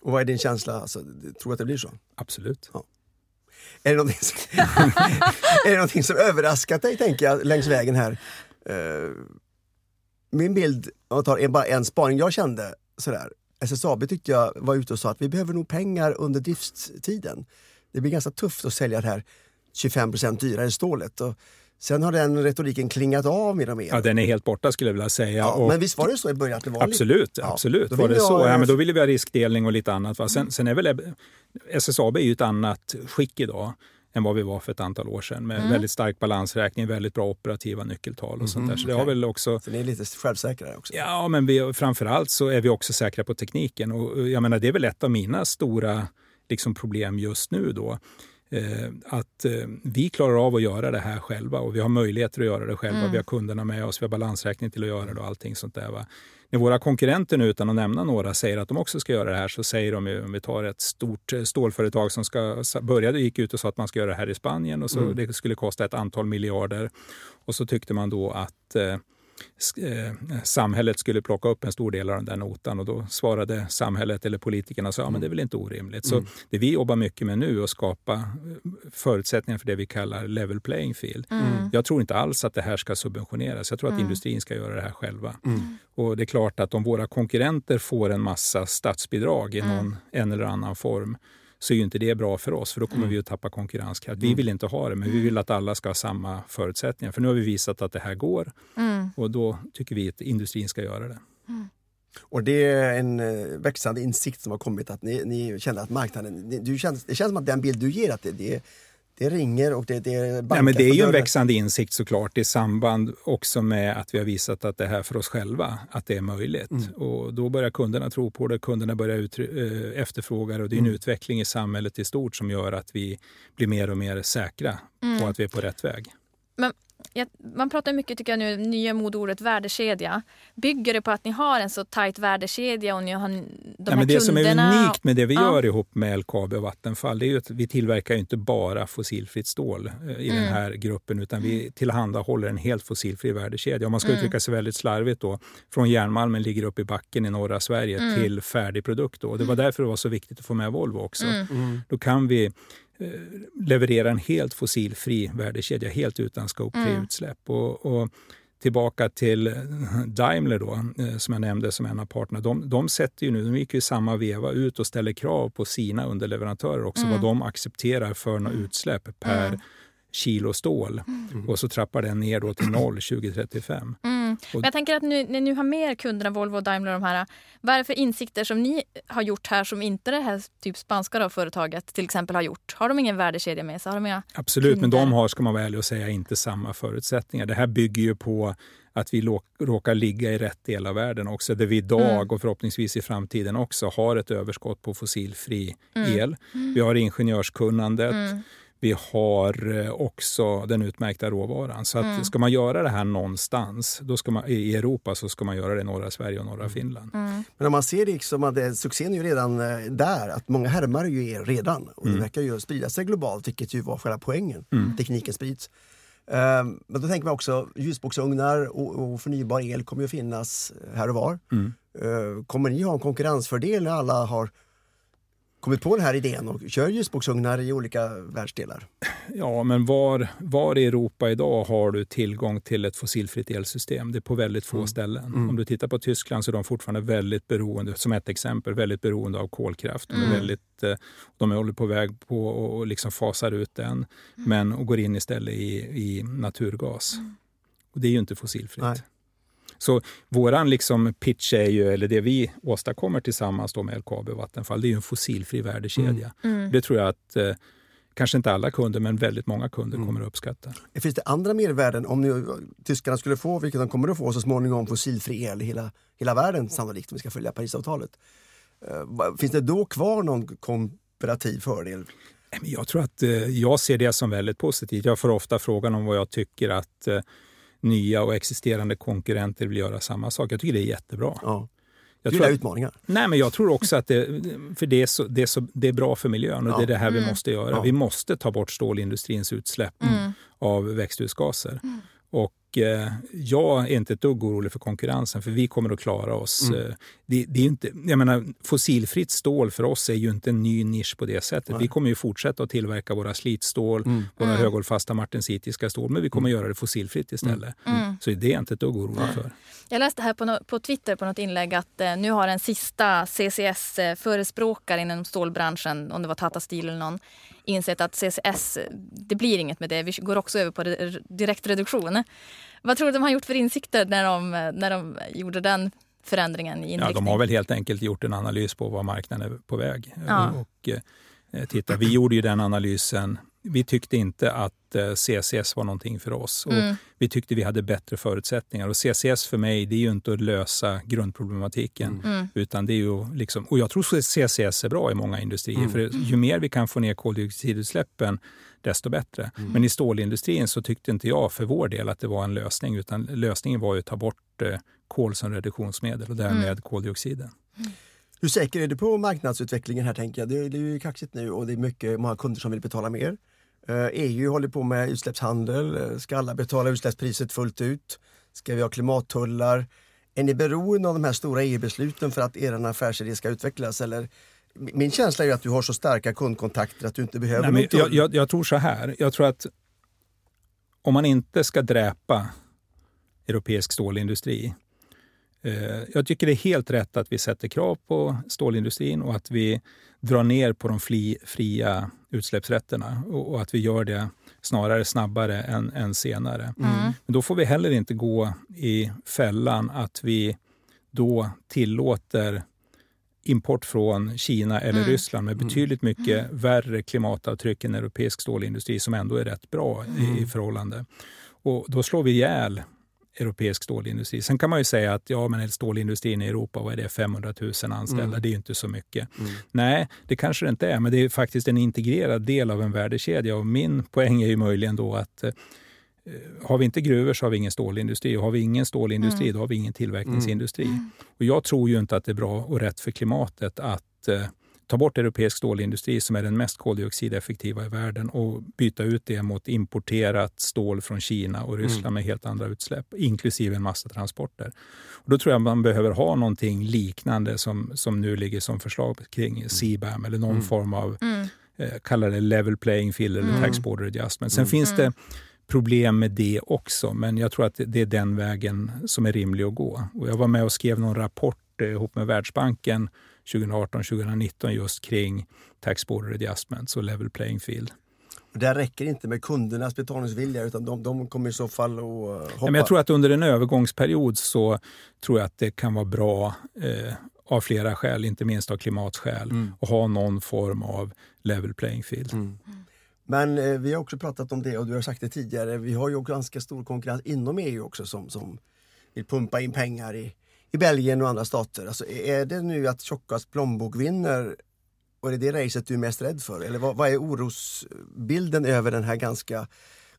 Och vad är din känsla? Alltså, tror du att det blir så? Absolut. Är det någonting som, (laughs) är det någonting som överraskat dig tänker jag längs vägen här? Eh, min bild, om jag tar en, bara en spaning jag kände sådär. SSAB tyckte jag var ute och sa att vi behöver nog pengar under driftstiden. Det blir ganska tufft att sälja det här 25% dyrare stålet. Och sen har den retoriken klingat av mer och mer. Ja, den är helt borta skulle jag vilja säga. Ja, och men visst var det så i början? Att det var Absolut, Ja, absolut var det så. jag- Ja, men då ville vi ha riskdelning och lite annat. Va? Sen, sen är väl SSAB är ju ett annat skick idag än vad vi var för ett antal år sedan med väldigt stark balansräkning, väldigt bra operativa nyckeltal och sånt där. Så det har väl också Så ni är lite självsäkrare också? Ja, men vi, framförallt så är vi också säkra på tekniken. Och jag menar, det är väl ett av mina stora liksom, problem just nu. då. Eh, att eh, vi klarar av att göra det här själva och vi har möjligheter att göra det själva. Vi har kunderna med oss, vi har balansräkning till att göra det och allting sånt där. Va? När våra konkurrenter nu, utan att nämna några, säger att de också ska göra det här så säger de ju, om vi tar ett stort eh, stålföretag som ska, började gick ut och sa att man ska göra det här i Spanien och så det skulle kosta ett antal miljarder. Och så tyckte man då att samhället skulle plocka upp en stor del av den där notan och då svarade samhället eller politikerna så, ja, men det är väl inte orimligt. Så det vi jobbar mycket med nu är att skapa eh, förutsättningar för det vi kallar level playing field. Jag tror inte alls att det här ska subventioneras. Jag tror att industrin ska göra det här själva. Och det är klart att om våra konkurrenter får en massa statsbidrag i någon en eller annan form så är ju inte det bra för oss, för då kommer vi att tappa konkurrenskraft. Vi vill inte ha det, men vi vill att alla ska ha samma förutsättningar. För nu har vi visat att det här går Mm. och då tycker vi att industrin ska göra det. Och det är en eh, växande insikt som har kommit att ni, ni känner att marknaden, ni, du känns, det känns som att den bild du ger att det, det, det ringer och det, det bankar Nej, men det är ju en växande insikt såklart i samband också med att vi har visat att det här för oss själva, att det är möjligt. Och då börjar kunderna tro på det, kunderna börjar utry- eh, efterfråga det. Och det är en utveckling i samhället i stort som gör att vi blir mer och mer säkra på att vi är på rätt väg. Men jag, man pratar mycket, tycker jag nu, nya modeordet värdekedja. Bygger det på att ni har en så tajt värdekedja och ni har de Ja, här men det som är unikt med det vi Ja. gör ihop med LKAB och Vattenfall det är ju att vi tillverkar ju inte bara fossilfritt stål eh, i Mm. den här gruppen utan vi tillhandahåller en helt fossilfri värdekedja. Om man ska Mm. uttrycka sig väldigt slarvigt då, från järnmalmen ligger upp i backen i norra Sverige Mm. till färdig produkt. Då. Och det var därför det var så viktigt att få med Volvo också. Mm. Då kan vi leverera en helt fossilfri värdekedja, helt utan scope-free Mm. utsläpp. Och, och tillbaka till eh, Daimler då, eh, som jag nämnde som en av parterna. De, de sätter ju nu, de gick ju samma veva ut och ställer krav på sina underleverantörer också, vad de accepterar för några utsläpp per kilo stål. Och så trappar den ner då till noll 2035. Mm. Men jag tänker att nu, när ni har med kunderna Volvo och Daimler de här, vad är det för insikter som ni har gjort här som inte det här typ spanska då, företaget till exempel har gjort? Har de ingen värdekedja med sig? Har de inga... Absolut, men kunder? de har, ska man vara ärlig och säga, inte samma förutsättningar. Det här bygger ju på att vi råkar ligga i rätt del av världen också, där vi idag och förhoppningsvis i framtiden också har ett överskott på fossilfri el. Vi har ingenjörskunnandet. Vi har eh, också den utmärkta råvaran. Så att ska man göra det här någonstans då ska man, i Europa så ska man göra det i norra Sverige och norra Finland. Men om man ser liksom att det, succén är ju redan eh, där, att många härmar ju er redan. Och det verkar ju sprida sig globalt, vilket ju var själva poängen. Tekniken sprids. Ehm, men då tänker man också ljusboksugnar och, och förnybar el kommer ju finnas här och var. Mm. Ehm, kommer ni ha en konkurrensfördel när alla har kommit på den här idén och kör ljusboksugnar i olika världsdelar. Ja, men var, var i Europa idag har du tillgång till ett fossilfritt elsystem? Det är på väldigt få mm. ställen. Mm. Om du tittar på Tyskland så är de fortfarande väldigt beroende, som ett exempel, väldigt beroende av kolkraft. De, är mm. väldigt, eh, de håller på väg på och liksom fasar ut den, mm. men och går in istället i, i naturgas. Mm. Och det är ju inte fossilfritt. Nej. Så våran liksom pitch är ju, eller det vi åstadkommer tillsammans då med LKAB och Vattenfall, det är ju en fossilfri värdekedja. Mm. mm. Det tror jag att eh, kanske inte alla kunder, men väldigt många kunder mm. kommer att uppskatta. Finns det andra mervärden om nu, tyskarna skulle få, vilket de kommer att få så småningom, fossilfri el i hela, hela världen sannolikt om vi ska följa Parisavtalet. Uh, finns det då kvar någon komparativ fördel? Jag tror att uh, jag ser det som väldigt positivt. Jag får ofta frågan om vad jag tycker att uh, nya och existerande konkurrenter vill göra samma sak. Jag tycker det är jättebra. Ja. Jag du gillar utmaningar? Nej, men jag tror också att det, för det, är, så, det, är, så, det är bra för miljön och ja. det är det här mm. vi måste göra. Ja. Vi måste ta bort stålindustrins utsläpp mm. av växthusgaser. Mm. Och jag är inte ett dugg orolig för konkurrensen, för vi kommer att klara oss. Mm. Eh, det, det, är inte, jag menar, fossilfritt stål för oss är ju inte en ny nisch på det sättet. Nej. Vi kommer ju fortsätta att tillverka våra slitstål, mm. våra mm. höghållfasta martensitiska stål, men vi kommer mm. göra det fossilfritt istället. Mm. mm. Så det är jag inte ett dugg orolig för. Jag läste här på, no på Twitter på något inlägg att eh, nu har en sista CCS-förespråkare inom stålbranschen, om det var Tata Steel eller någon, insett att CCS, det blir inget med det. Vi går också över på direktreduktion. Vad tror du de har gjort för insikter när de, när de gjorde den förändringen i inriktning? Ja, de har väl helt enkelt gjort en analys på vad marknaden är på väg. Ja. Och, eh, titta, vi gjorde ju den analysen vi tyckte inte att eh, CCS var någonting för oss. Och mm. Vi tyckte vi hade bättre förutsättningar. Och CCS för mig det är ju inte att lösa grundproblematiken. Mm. mm. utan det är ju liksom, och Jag tror att CCS är bra i många industrier. Mm. För ju mer vi kan få ner koldioxidutsläppen, desto bättre. Mm. Men i stålindustrin så tyckte inte jag för vår del att det var en lösning. Utan lösningen var ju att ta bort eh, kol som reduktionsmedel och därmed mm. koldioxiden. Hur säker är du på marknadsutvecklingen här tänker jag? Det är ju kaxigt nu och det är mycket, många kunder som vill betala mer. EU eh, håller på med utsläppshandel. Eh, ska alla betala utsläppspriset fullt ut? Ska vi ha klimattullar? Är ni beroende av de här stora EU-besluten för att er affärsidé ska utvecklas? Eller, min känsla är att du har så starka kundkontakter att du inte behöver Nej, jag, jag, jag, tror så här. Jag tror att om man inte ska dräpa europeisk stålindustri Eh, jag tycker det är helt rätt att vi sätter krav på stålindustrin och att vi drar ner på de fria utsläppsrätterna och att vi gör det snarare snabbare än, än senare. Mm. Men då får vi heller inte gå i fällan att vi då tillåter import från Kina eller mm. Ryssland med betydligt mm. mycket mm. värre klimatavtryck än europeisk stålindustri som ändå är rätt bra i, i mm. förhållande. Och då slår vi ihjäl europeisk stålindustri. Sen kan man ju säga att ja, men stålindustrin i Europa, vad är det, 500 000 anställda, mm. det är ju inte så mycket. Mm. Nej, det kanske det inte är, men det är faktiskt en integrerad del av en värdekedja. Och min poäng är ju möjligen då att eh, har vi inte gruvor så har vi ingen stålindustri och har vi ingen stålindustri mm. då har vi ingen tillverkningsindustri. Mm. Och jag tror ju inte att det är bra och rätt för klimatet att eh, ta bort europeisk stålindustri som är den mest koldioxideffektiva i världen och byta ut det mot importerat stål från Kina och Ryssland mm. med helt andra utsläpp, inklusive en massa transporter. Och då tror jag man behöver ha någonting liknande som, som nu ligger som förslag kring mm. CBAM eller någon mm. form av, mm. eh, kalla det level playing field eller mm. tax border adjustment. Sen finns det problem med det också, men jag tror att det är den vägen som är rimlig att gå. Och jag var med och skrev någon rapport eh, ihop med Världsbanken 2018-2019 just kring tax border adjustments och level playing field. Det räcker inte med kundernas betalningsvilja utan de, de kommer i så fall att hoppa. Men jag tror att under en övergångsperiod så tror jag att det kan vara bra eh, av flera skäl, inte minst av klimatskäl, mm. att ha någon form av level playing field. Mm. Men eh, vi har också pratat om det och du har sagt det tidigare, vi har ju ganska stor konkurrens inom EU också som, som vill pumpa in pengar i i Belgien och andra stater. Alltså, är det nu att tjockast plånbok vinner och är det det racet du är mest rädd för? Eller vad, vad är orosbilden över den här ganska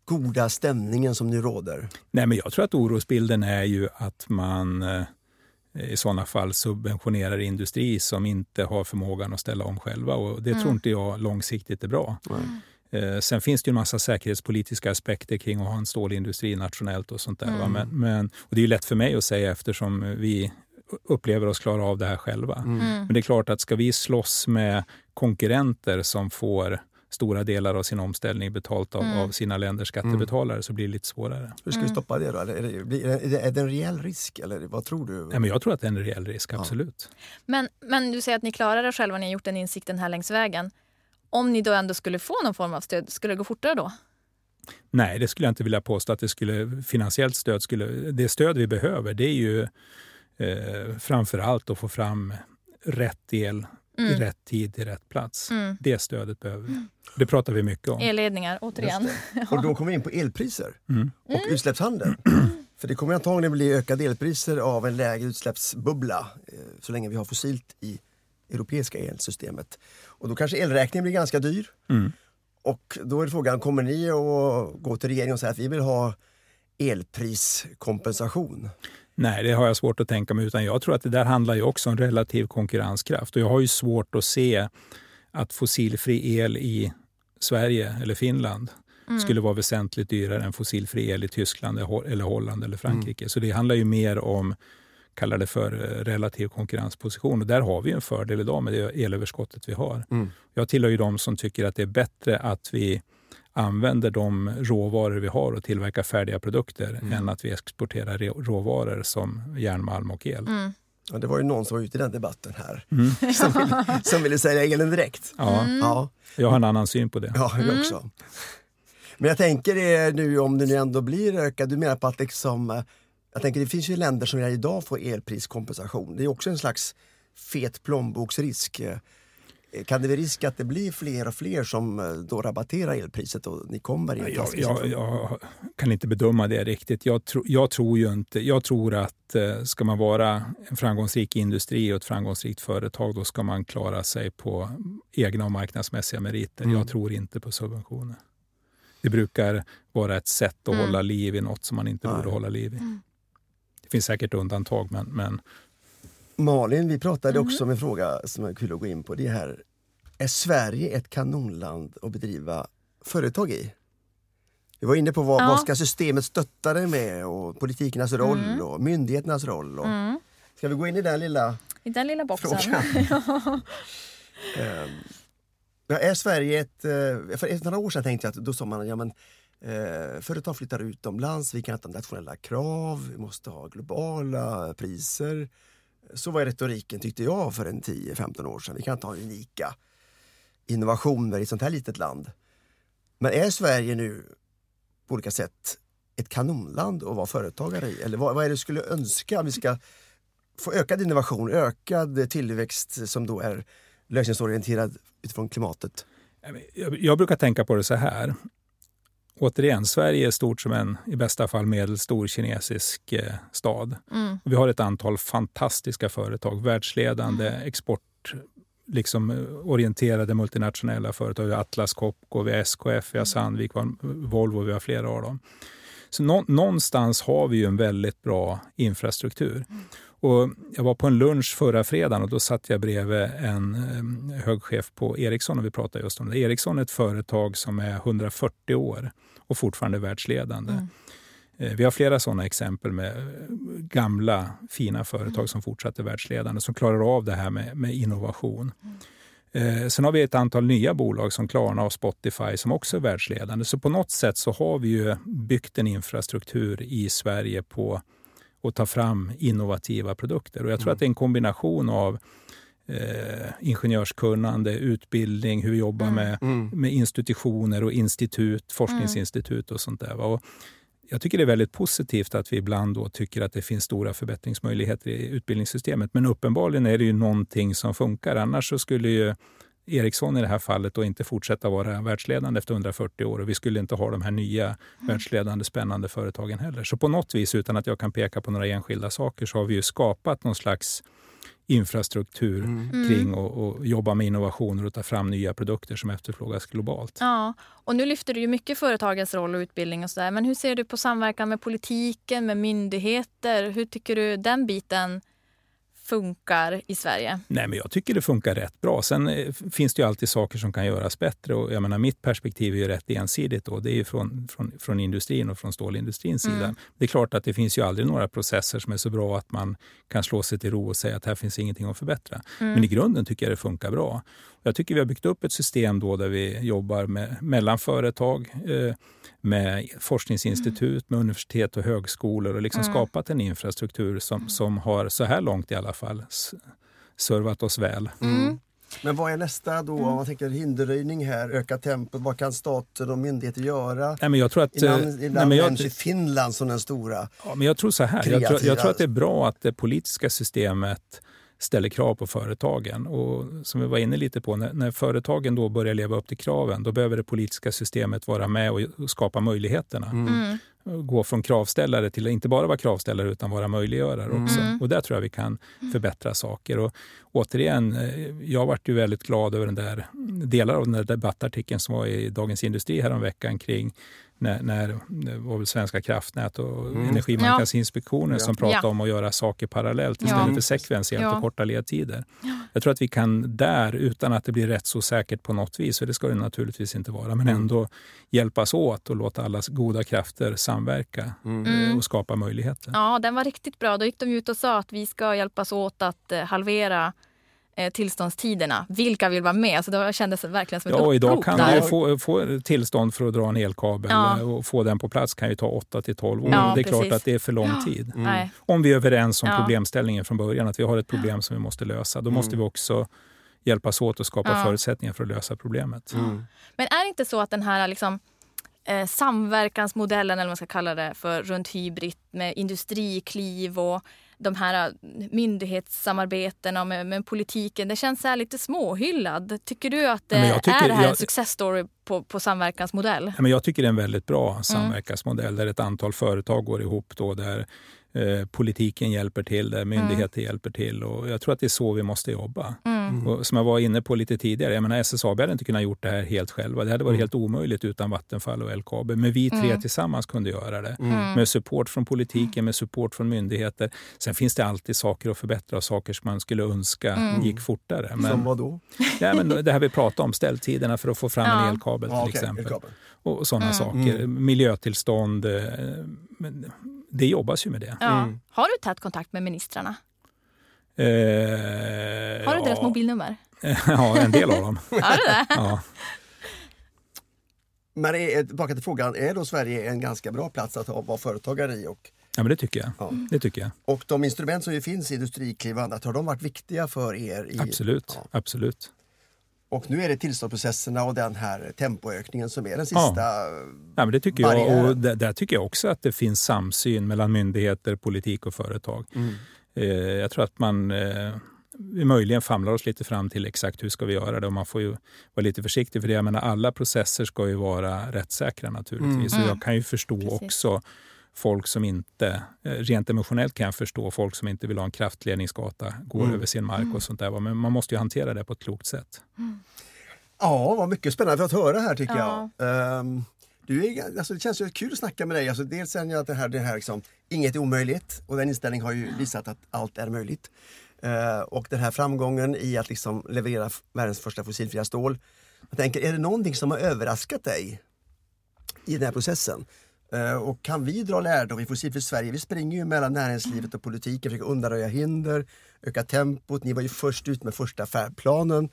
goda stämningen som nu råder? Nej, men jag tror att orosbilden är ju att man eh, i sådana fall subventionerar industri som inte har förmågan att ställa om själva. Och det mm. tror inte jag långsiktigt är bra. Mm. Eh, sen finns det ju en massa säkerhetspolitiska aspekter kring att ha en stålindustri nationellt och sånt där. Mm. Men, men, och det är lätt för mig att säga eftersom vi upplever oss klara av det här själva. Mm. mm. Men det är klart att ska vi slåss med konkurrenter som får stora delar av sin omställning betalt av, mm. av sina länders skattebetalare mm. så blir det lite svårare. Hur ska vi mm. stoppa det då? Är det, är det, är det en reell risk eller vad tror du? Ja, men jag tror att det är en reell risk, absolut. Ja. Men, men du säger att ni klarar det själva, ni har gjort den insikten här längs vägen. Om ni då ändå skulle få någon form av stöd, skulle det gå fortare då? Nej, det skulle jag inte vilja påstå att det skulle finansiellt stöd skulle. Det stöd vi behöver det är ju eh, framför allt att få fram rätt el mm. i rätt tid till rätt plats. Mm. Det stödet behöver vi. Mm. Det pratar vi mycket om. Elledningar, återigen. (laughs) Och då kommer vi in på elpriser mm. och mm. utsläppshandel. (clears throat) För det kommer antagligen bli ökade elpriser av en lägre utsläppsbubbla eh, så länge vi har fossilt i europeiska elsystemet. Och då kanske elräkningen blir ganska dyr. Mm. Och då är frågan, kommer ni att gå till regeringen och säga att vi vill ha elpriskompensation? Nej, det har jag svårt att tänka mig. Utan jag tror att det där handlar ju också om relativ konkurrenskraft. Och jag har ju svårt att se att fossilfri el i Sverige eller Finland mm. skulle vara väsentligt dyrare än fossilfri el i Tyskland eller Holland eller Frankrike. Mm. Så det handlar ju mer om kallar det för eh, relativ konkurrensposition. Och där har vi en fördel idag med det elöverskottet vi har. Mm. Jag tillhör ju de som tycker att det är bättre att vi använder de råvaror vi har och tillverkar färdiga produkter mm. än att vi exporterar råvaror som järnmalm och el. Mm. Ja, det var ju någon som var ute i den debatten här mm. (laughs) som, ville, som ville sälja elen direkt. Ja. Mm. ja. Jag har en annan syn på det. Ja, jag mm. också. Men jag tänker det nu om det nu ändå blir ökat, du menar på att liksom, eh, jag tänker det finns ju länder som redan idag får elpriskompensation. Det är också en slags fet plånboksrisk. Kan det bli risk att det blir fler och fler som eh, då rabatterar elpriset och ni kommer i jag, jag, jag kan inte bedöma det riktigt. Jag, tro, jag, tror ju inte, jag tror att eh, ska man vara en framgångsrik industri och ett framgångsrikt företag, då ska man klara sig på egna och marknadsmässiga meriter. Mm. Jag tror inte på subventioner. Det brukar vara ett sätt att mm. hålla liv i något som man inte Nej. borde hålla liv i. Mm. Det finns säkert undantag, men, men Malin, vi pratade mm. också om en fråga som är kul att gå in på. Det här, är Sverige ett kanonland att bedriva företag i? Vi var inne på vad, ja. vad ska systemet stötta det med och politikernas roll mm. och myndigheternas roll. Och, mm. Ska vi gå in i den lilla I den lilla boxen. um, (laughs) ja, är Sverige ett... Uh, för några år sedan tänkte jag att då sa man ja, men, Eh, företag flyttar utomlands, vi kan inte ha nationella krav, vi måste ha globala priser. Så var retoriken tyckte jag för en 10-15 år sedan. Vi kan inte ha unika innovationer i ett sånt här litet land. Men är Sverige nu på olika sätt ett kanonland att vara företagare i? Eller vad, vad är det du skulle önska om vi ska få ökad innovation, ökad tillväxt som då är lösningsorienterad utifrån klimatet? Jag brukar tänka på det så här återigen, Sverige är stort som en i bästa fall medelstor kinesisk eh, stad. Mm. Vi har ett antal fantastiska företag, världsledande mm. export liksom eh, orienterade multinationella företag. Vi har Atlas Copco, vi har SKF, vi har Sandvik, vi har Volvo, vi har flera av dem. Så nå någonstans har vi ju en väldigt bra infrastruktur. Mm. Och jag var på en lunch förra fredagen och då satt jag bredvid en eh, hög chef på Ericsson och vi pratade just om det. Ericsson är ett företag som är 140 år och fortfarande världsledande. Mm. Eh, vi har flera sådana exempel med eh, gamla fina företag mm. som fortsatt är världsledande, som klarar av det här med, med innovation. Mm. sen har vi ett antal nya bolag som Klarna och Spotify som också är världsledande. Så på något sätt så har vi ju byggt en infrastruktur i Sverige på att ta fram innovativa produkter. Och jag tror mm. att det är en kombination av eh, ingenjörskunnande, utbildning, hur vi jobbar mm. Med, mm. med institutioner och institut, forskningsinstitut och sånt där. Och jag tycker det är väldigt positivt att vi ibland då tycker att det finns stora förbättringsmöjligheter i utbildningssystemet. Men uppenbarligen är det ju någonting som funkar. Annars så skulle ju Ericsson i det här fallet då inte fortsätta vara världsledande efter 140 år och vi skulle inte ha de här nya mm. världsledande spännande företagen heller. Så på något vis, utan att jag kan peka på några enskilda saker, så har vi ju skapat någon slags infrastruktur mm. mm. kring och, jobba med innovationer och ta fram nya produkter som efterfrågas globalt. Ja, och nu lyfter du ju mycket företagens roll och utbildning och sådär. Men hur ser du på samverkan med politiken, med myndigheter? Hur tycker du den biten funkar i Sverige? Nej, men jag tycker det funkar rätt bra. Sen eh, finns det ju alltid saker som kan göras bättre. Och jag menar, mitt perspektiv är ju rätt ensidigt. Då. Det är ju från, från, från industrin och från stålindustrins mm. sida. Det är klart att det finns ju aldrig några processer som är så bra att man kan slå sig till ro och säga att här finns ingenting att förbättra. Mm. Men i grunden tycker jag det funkar bra. Jag tycker vi har byggt upp ett system då där vi jobbar med, mellan företag, eh, med forskningsinstitut, med universitet och högskolor och liksom mm. skapat en infrastruktur som, som har, så här långt i alla fall, servat oss väl. Mm. Men vad är nästa då? Mm. Om man tänker hinderröjning här, öka tempot. Vad kan staten och myndigheter göra? Nej, men jag tror att, innan, innan nej, men jag, Finland som den stora ja, men Jag tror så här. Jag tror, jag tror, att det är bra att det politiska systemet ställer krav på företagen. Och som vi var inne lite på, när, när, företagen då börjar leva upp till kraven, då behöver det politiska systemet vara med och, skapa möjligheterna. Mm. mm gå från kravställare till att inte bara vara kravställare utan vara möjliggörare mm. också. Och där tror jag vi kan förbättra saker. Och återigen, eh, jag varit ju väldigt glad över den där delar av den där debattartikeln som var i Dagens Industri häromveckan kring när, när det var väl Svenska kraftnät och mm. Energimarknadsinspektionen ja. som pratade ja. om att göra saker parallellt istället ja. för sekventiellt ja. och korta ledtider. Jag tror att vi kan där, utan att det blir rättsosäkert på något vis, för det ska det naturligtvis inte vara, men mm. ändå hjälpas åt och låta alla goda krafter samverka mm. Mm. och skapa möjligheter. Ja, den var riktigt bra. Då gick de ut och sa att vi ska hjälpas åt att eh, halvera tillståndstiderna. Vilka vill vara med? Så det kändes verkligen som ett ja, Idag kan där. du få, få tillstånd för att dra en elkabel ja. och få den på plats kan ju ta 8 till 12 år. Ja, det är precis. klart att det är för lång tid. Mm. Om vi är överens om problemställningen från början, att vi har ett problem som vi måste lösa, då mm. måste vi också hjälpas åt att skapa förutsättningar för att lösa problemet. Mm. Men är det inte så att den här liksom, eh, samverkansmodellen, eller vad man ska kalla det för, runt Hybrid med industrikliv och de här äh, myndighetssamarbetena med, med politiken. Det känns så lite småhyllad. Tycker du att det tycker, är det här jag, en success story på, på samverkansmodell? men jag tycker det är en väldigt bra mm. samverkansmodell mm. där ett antal företag går ihop. Då, där Eh, politiken hjälper till, där myndigheter mm. hjälper till. Och jag tror att det är så vi måste jobba. Mm. Och som jag var inne på lite tidigare, jag menar, SSAB hade inte kunnat gjort det här helt själva. Det hade varit mm. helt omöjligt utan Vattenfall och LKAB. Men vi tre mm. tillsammans kunde göra det. Mm. Med support från politiken, med support från myndigheter. Sen finns det alltid saker att förbättra och saker som man skulle önska mm. gick fortare. Men, som vad då? Ja, men det här vi pratade om, ställtiderna för att få fram ja. en elkabel till ja, okay. exempel. Elkabel. Och sådana saker. Miljötillstånd. Eh, men, det jobbas ju med det. Ja. Mm. Har du tät kontakt med ministrarna? Eh, har du deras mobilnummer? (laughs) ja, en del av dem. (laughs) har du det? Ja. Men är, tillbaka till frågan, är då Sverige en ganska bra plats att vara företagare i? Och, ja, men det tycker jag. Ja. Det tycker jag. Och de instrument som ju finns i Industrikliv och annat, har de varit viktiga för er? I, absolut. Ja. absolut. Och nu är det tillståndsprocesserna och den här tempoökningen som är den sista ja. ja men det tycker jag. Och där, där, tycker jag också att det finns samsyn mellan myndigheter, politik och företag. Mm. Eh, jag tror att man eh, vi möjligen famlar oss lite fram till exakt hur ska vi göra det. Och man får ju vara lite försiktig för det. Jag menar, alla processer ska ju vara rättssäkra naturligtvis. Mm. Och jag kan ju förstå Precis. också folk som inte, eh, rent emotionellt kan jag förstå folk som inte vill ha en kraftledningsgata, går mm. över sin mark och mm. sånt där. Men man måste ju hantera det på ett klokt sätt. Mm. Ja, vad mycket spännande för att höra här tycker ja. jag. Um, du är, alltså, det känns ju kul att snacka med dig. Alltså, dels känner jag att det här, det här liksom, inget är omöjligt och den inställningen har ju visat att allt är möjligt. Uh, och den här framgången i att liksom leverera världens första fossilfria stål. Jag tänker, är det någonting som har överraskat dig i den här processen? Eh, och kan vi dra lärdom i Fossilfritt Sverige? Vi springer ju mellan näringslivet och politiken, försöker undanröja hinder, öka tempot. Ni var ju först ut med första färdplanen.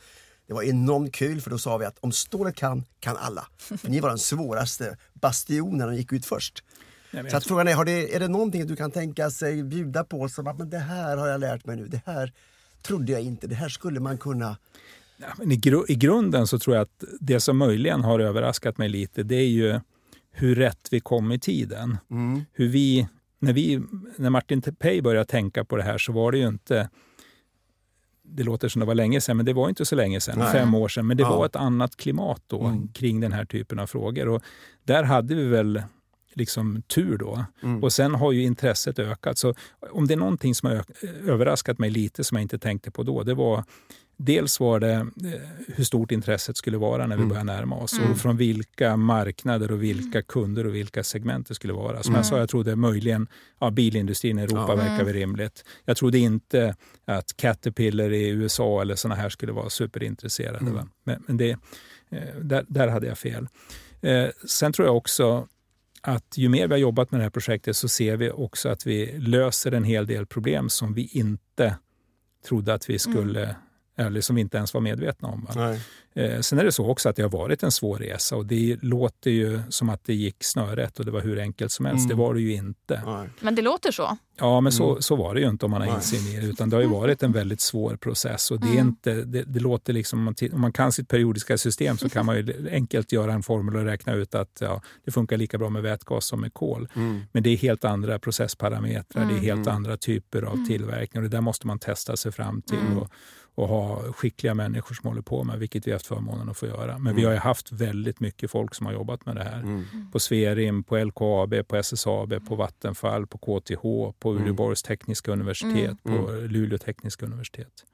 Det var enormt kul för då sa vi att om stålet kan, kan alla. För ni var den svåraste bastionen och gick ut först. Nej, så att frågan är, har det, är det någonting du kan tänka sig bjuda på som att men det här har jag lärt mig nu, det här trodde jag inte, det här skulle man kunna Ja, men i, gru I grunden så tror jag att det som möjligen har överraskat mig lite det är ju hur rätt vi kom i tiden. Mm. Hur vi, när, vi, när Martin Pej började tänka på det här så var det ju inte det låter som det var länge sedan, men det var inte så länge sedan, Nej. fem år sedan. Men det ja. var ett annat klimat då mm. kring den här typen av frågor. Och där hade vi väl liksom tur då. Mm. Och sen har ju intresset ökat. Så om det är någonting som har överraskat mig lite som jag inte tänkte på då, det var Dels var det eh, hur stort intresset skulle vara när vi mm. började närma oss mm. och från vilka marknader och vilka mm. kunder och vilka segment det skulle vara. Som mm. jag sa, jag trodde möjligen ja, bilindustrin i Europa ja. verkar väl rimligt. Jag trodde inte att Caterpillar i USA eller såna här skulle vara superintresserade. Mm. Men, men det, eh, där, där hade jag fel. Eh, sen tror jag också att ju mer vi har jobbat med det här projektet så ser vi också att vi löser en hel del problem som vi inte trodde att vi skulle eller som vi inte ens var medvetna om. Va? Nej. Eh, sen är det så också att det har varit en svår resa och det låter ju som att det gick snörätt och det var hur enkelt som helst. Mm. Det var det ju inte. Nej. Men det låter så. Ja, men så, Mm. så var det ju inte om man har insyn i det. Utan det har ju varit en väldigt svår process. Och det, är Mm. inte, det, det låter liksom, om man, ti- om man kan sitt periodiska system så kan man ju (laughs) enkelt göra en formel och räkna ut att ja, det funkar lika bra med vätgas som med kol. Mm. Men det är helt andra processparametrar, det är helt Mm. andra typer av tillverkning och det där måste man testa sig fram till. Mm. Och, och ha skickliga människor som håller på med, vilket vi har haft förmånen att få göra. Men vi Mm. har ju haft väldigt mycket folk som har jobbat med det här. Mm. På Sverim, på LKAB, på SSAB, på Vattenfall, på KTH, på Mm. Uleåborgs tekniska universitet, Mm. på Luleå tekniska universitet.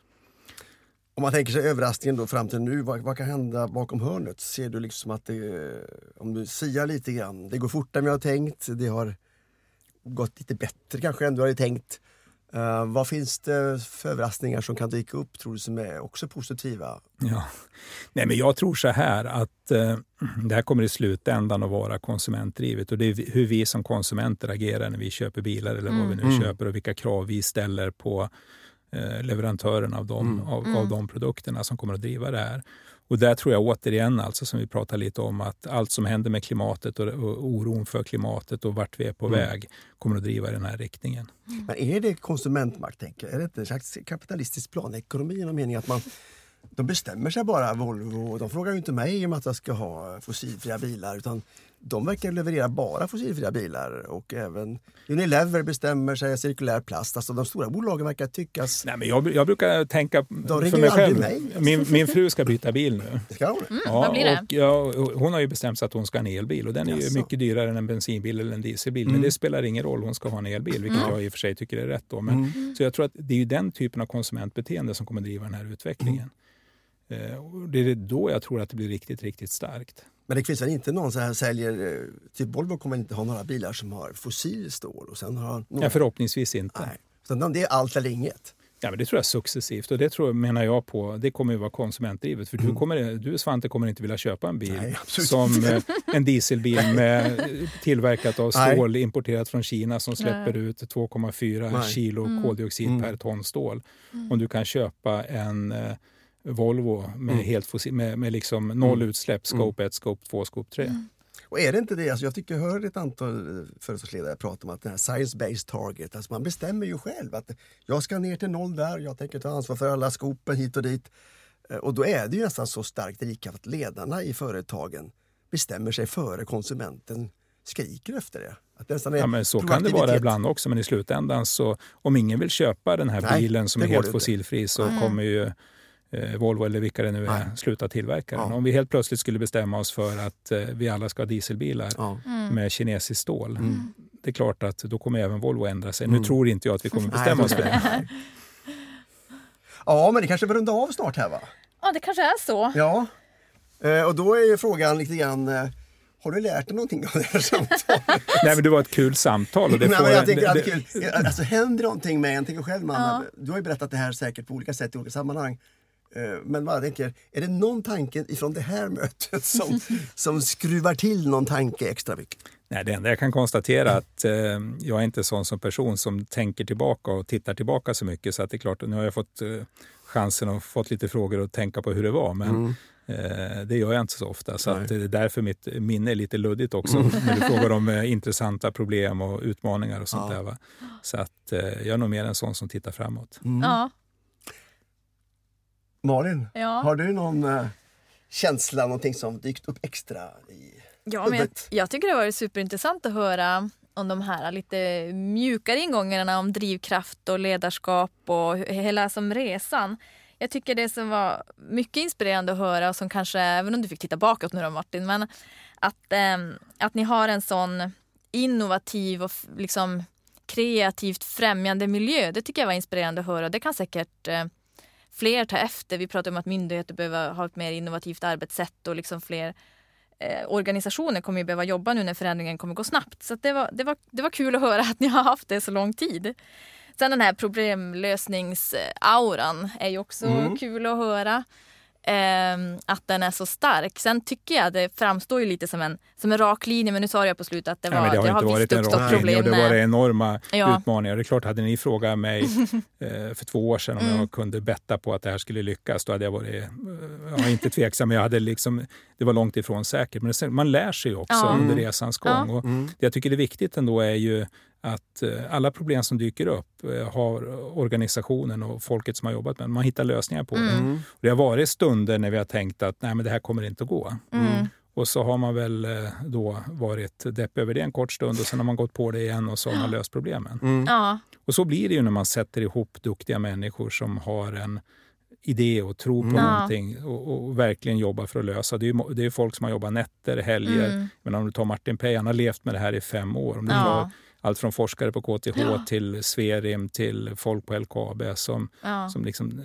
Om man tänker sig överraskningen då fram till nu, vad, vad kan hända bakom hörnet? Ser du liksom att det, om du siar lite grann, det går fortare än jag har tänkt, det har gått lite bättre kanske än du hade tänkt. Eh, vad finns det för överraskningar som kan dyka upp tror du som är också positiva? Ja. Nej, men jag tror så här att eh, det här kommer i slutändan att vara konsumentdrivet och det är hur vi som konsumenter agerar när vi köper bilar eller vad vi nu Mm. köper och vilka krav vi ställer på eh, leverantörerna av de, Mm. av, Mm. av de produkterna som kommer att driva det här. Och där tror jag återigen, alltså som vi pratade lite om, att allt som händer med klimatet och, och oron för klimatet och vart vi är på Mm. väg kommer att driva den här riktningen. Men är det konsumentmakt? Tänker? Är det inte en slags kapitalistisk planekonomi i någon mening att man de bestämmer sig bara, Volvo. De frågar ju inte mig om att jag ska ha fossilfria bilar utan de verkar leverera bara fossilfria bilar och även Unilever bestämmer sig cirkulär plast. Alltså de stora bolagen verkar tyckas... Nej, men jag, jag brukar tänka ringer för ju mig själv. mig. Min, min fru ska byta bil nu. Ska de? Mm, vad blir det? Och ja, hon har ju bestämt sig att hon ska ha en elbil och den är ju Jaså. mycket dyrare än en bensinbil eller en dieselbil. Mm. Men det spelar ingen roll, hon ska ha en elbil, vilket Mm. jag i och för sig tycker är rätt. Då. Men, Mm. Så jag tror att det är ju den typen av konsumentbeteende som kommer driva den här utvecklingen. Eh, och det är då jag tror att det blir riktigt, riktigt starkt. Men det finns väl inte någon som här säljer, eh, typ Volvo kommer inte ha några bilar som har fossilstål och sen har några... Ja, förhoppningsvis inte. Nej. Utan det är allt eller inget. Ja, men det tror jag successivt och det tror, menar jag på, det kommer ju vara konsumentdrivet. För du, kommer, du Svante kommer inte vilja köpa en bil Mm. Nej, som eh, en dieselbil (laughs) med, tillverkat av Nej. stål importerat från Kina som släpper Nej. ut 2,4 Nej. kilo Mm. koldioxid Mm. per ton stål. Om du kan köpa en eh, Volvo med, Mm. helt fossil, med, med liksom noll Mm. utsläpp, scope 1, scope 2, scope 3. Och är det inte det, alltså jag tycker jag hör ett antal eh, företagsledare prata om att den här science-based target, alltså man bestämmer ju själv att jag ska ner till noll där, jag tänker ta ansvar för alla skopen hit och dit. Eh, Och då är det ju nästan så starkt drivkraft att ledarna i företagen bestämmer sig före konsumenten skriker efter det. Att det nästan är Ja, men så kan det vara ibland också, men i slutändan så om ingen vill köpa den här Nej, bilen som är helt inte. fossilfri så kommer ju Volvo eller vilka det nu är Nej. sluta tillverka den. Ja. Om vi helt plötsligt skulle bestämma oss för att eh, vi alla ska ha dieselbilar Ja. Mm. med kinesiskt stål. Mm. Det är klart att då kommer även Volvo ändra sig. Mm. Nu tror inte jag att vi kommer (laughs) bestämma oss för det. Ja, men det kanske vi runda av snart här va? Ja, det kanske är så. Ja. Eh, Och då är ju frågan lite grann, eh, har du lärt dig någonting av det här samtalet? (laughs) Nej, men det var ett kul samtal. Och det (laughs) Nej, får, men jag tänker det- kul. Alltså, händer någonting med en, tänker själv man, Ja. du har ju berättat det här säkert på olika sätt i olika sammanhang. Eh, Men vad jag tänker, är det någon tanke ifrån det här mötet som, som skruvar till någon tanke extra mycket? Nej, det enda jag kan konstatera är att eh, jag är inte sån som person som tänker tillbaka och tittar tillbaka så mycket. Så att det är klart, nu har jag fått eh, chansen och fått lite frågor att tänka på hur det var. Men Mm. eh, det gör jag inte så ofta. Så att det är därför mitt minne är lite luddigt också. När du frågar om eh, intressanta problem och utmaningar och sånt Ja. där. Va? Så att eh, jag är nog mer en sån som tittar framåt. Mm. Ja. Malin, Ja. har du någon eh, känsla, någonting som dykt upp extra? I... Ja, men jag, jag tycker det varit superintressant att höra om de här lite mjukare ingångarna om drivkraft och ledarskap och hela som resan. Jag tycker det som var mycket inspirerande att höra och som kanske, även om du fick titta bakåt nu då Martin, men att, ehm, att ni har en sån innovativ och liksom kreativt främjande miljö. Det tycker jag var inspirerande att höra. Det kan säkert eh, fler ta efter. Vi pratar om att myndigheter behöver ha ett mer innovativt arbetssätt och liksom fler eh, organisationer kommer ju behöva jobba nu när förändringen kommer gå snabbt. Så det, var, det, var, det var kul att höra att ni har haft det så lång tid. Sen den här problemlösningsauran är ju också Mm. kul att höra. Eh, att den är så stark. Sen tycker jag det framstår ju lite som en, som en rak linje, men nu sa jag på slutet att det, var, ja, det har, det har varit en uppstått rak problem. linje och det var enorma Ja. utmaningar. Det är klart, hade ni frågat mig (laughs) eh, för två år sedan om Mm. jag kunde betta på att det här skulle lyckas, då hade jag varit, eh, ja, inte tveksam, men jag hade liksom, det var långt ifrån säkert. Men det, man lär sig också Ja. under resans gång. Ja. Och det jag tycker är viktigt ändå är ju att eh, alla problem som dyker upp eh, har organisationen och folket som har jobbat med man hittar lösningar på det. Mm. Och det har varit stunder när vi har tänkt att nej, men det här kommer inte att gå. Mm. Och så har man väl eh, då varit depp över det en kort stund och sen har man gått på det igen och så har man löst problemen. Ja, Och så blir det ju när man sätter ihop duktiga människor som har en idé och tror på Ja. någonting och, och verkligen jobbar för att lösa. Det är ju det är folk som har jobbat nätter, helger. Mm. Men om du tar Martin Pej, han har levt med det här i fem år. Om du Ja. tar allt från forskare på KTH Ja. till Sverim till folk på LKAB som, ja. som liksom,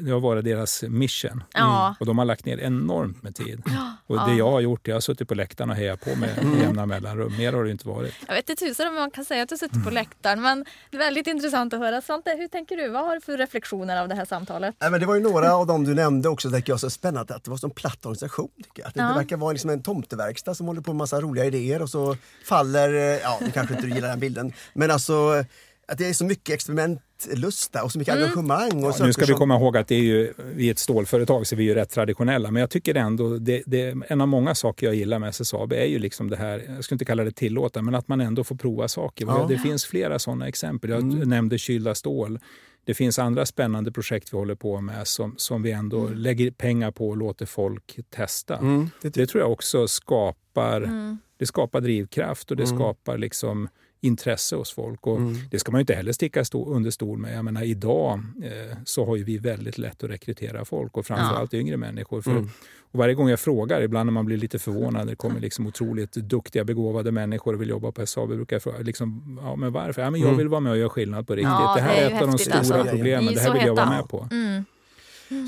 det har varit deras mission. Ja. Och de har lagt ner enormt med tid. Och Ja. det jag har gjort, jag har suttit på läktaren och hejat på med jämna mellanrum. Mer har det inte varit. Jag vet inte tusan om man kan säga att du suttit på läktaren, men det är väldigt intressant att höra. Svante, hur tänker du? Vad har du för reflektioner av det här samtalet? Nej, men det var ju några av dem du nämnde också, tycker jag, så spännande att det var så en platt organisation. Tycker jag. Att det, Ja. det verkar vara liksom en tomteverkstad som håller på med massa roliga idéer och så faller, eh, ja du kanske inte gillar den bilden, men alltså att det är så mycket experimentlusta och så mycket engagemang. Och Nu saker ska vi komma ihåg att det är ju, vi är ett stålföretag så vi är ju rätt traditionella. Men jag tycker ändå, det, det, en av många saker jag gillar med SSAB är ju liksom det här, jag skulle inte kalla det tillåta, men att man ändå får prova saker. Ja. Det finns flera sådana exempel. Jag Mm. nämnde kylda stål. Det finns andra spännande projekt vi håller på med som, som vi ändå Mm. lägger pengar på och låter folk testa. Mm, det Det tror jag också skapar, Mm. det skapar drivkraft och det Mm. skapar liksom intresse hos folk. Och Mm. Det ska man ju inte heller sticka stå, under stol med. Jag menar, idag eh, så har ju vi väldigt lätt att rekrytera folk och framförallt yngre människor. För, Mm. och varje gång jag frågar, ibland när man blir lite förvånad, det kommer liksom otroligt duktiga, begåvade människor och vill jobba på SSAB, brukar jag fråga liksom, ja, men varför? Ja, men jag Mm. vill vara med och göra skillnad på riktigt. Ja, det här det är är ett av de häftigt, stora alltså. problemen, det här vill jag vara med på. Mm.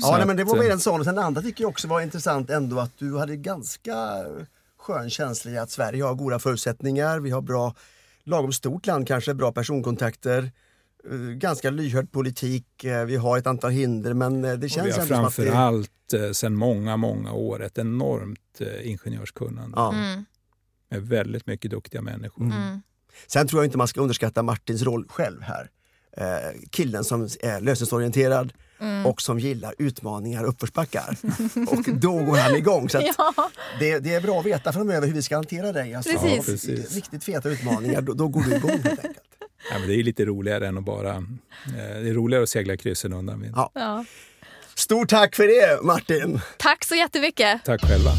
Så Ja, nej, men det var väl en sån. Och sen den andra tycker jag också var intressant ändå att du hade ganska skön känsla i att Sverige har goda förutsättningar. Vi har bra, lagom stort land kanske, bra personkontakter. eh, Ganska lyhörd politik. eh, Vi har ett antal hinder men eh, det känns vi har ändå som att det... framförallt eh, sedan många, många år ett enormt ingenjörskunnande Ja. Mm. med väldigt mycket duktiga människor. Mm. Sen tror jag inte man ska underskatta Martins roll själv här. Eh, killen som är lösningsorienterad Mm. och som gillar utmaningar och uppförsbackar. (laughs) och då går han igång. Så att Ja, det, det är bra att veta framöver hur vi ska hantera dig. Alltså, Precis. Ja, precis. Riktigt feta utmaningar, då, då går du igång helt enkelt. (laughs) Ja, men det är lite roligare än att bara... Eh, det är roligare att segla kryssen undan vind. Ja. ja. Stort tack för det Martin! Tack så jättemycket! Tack själva.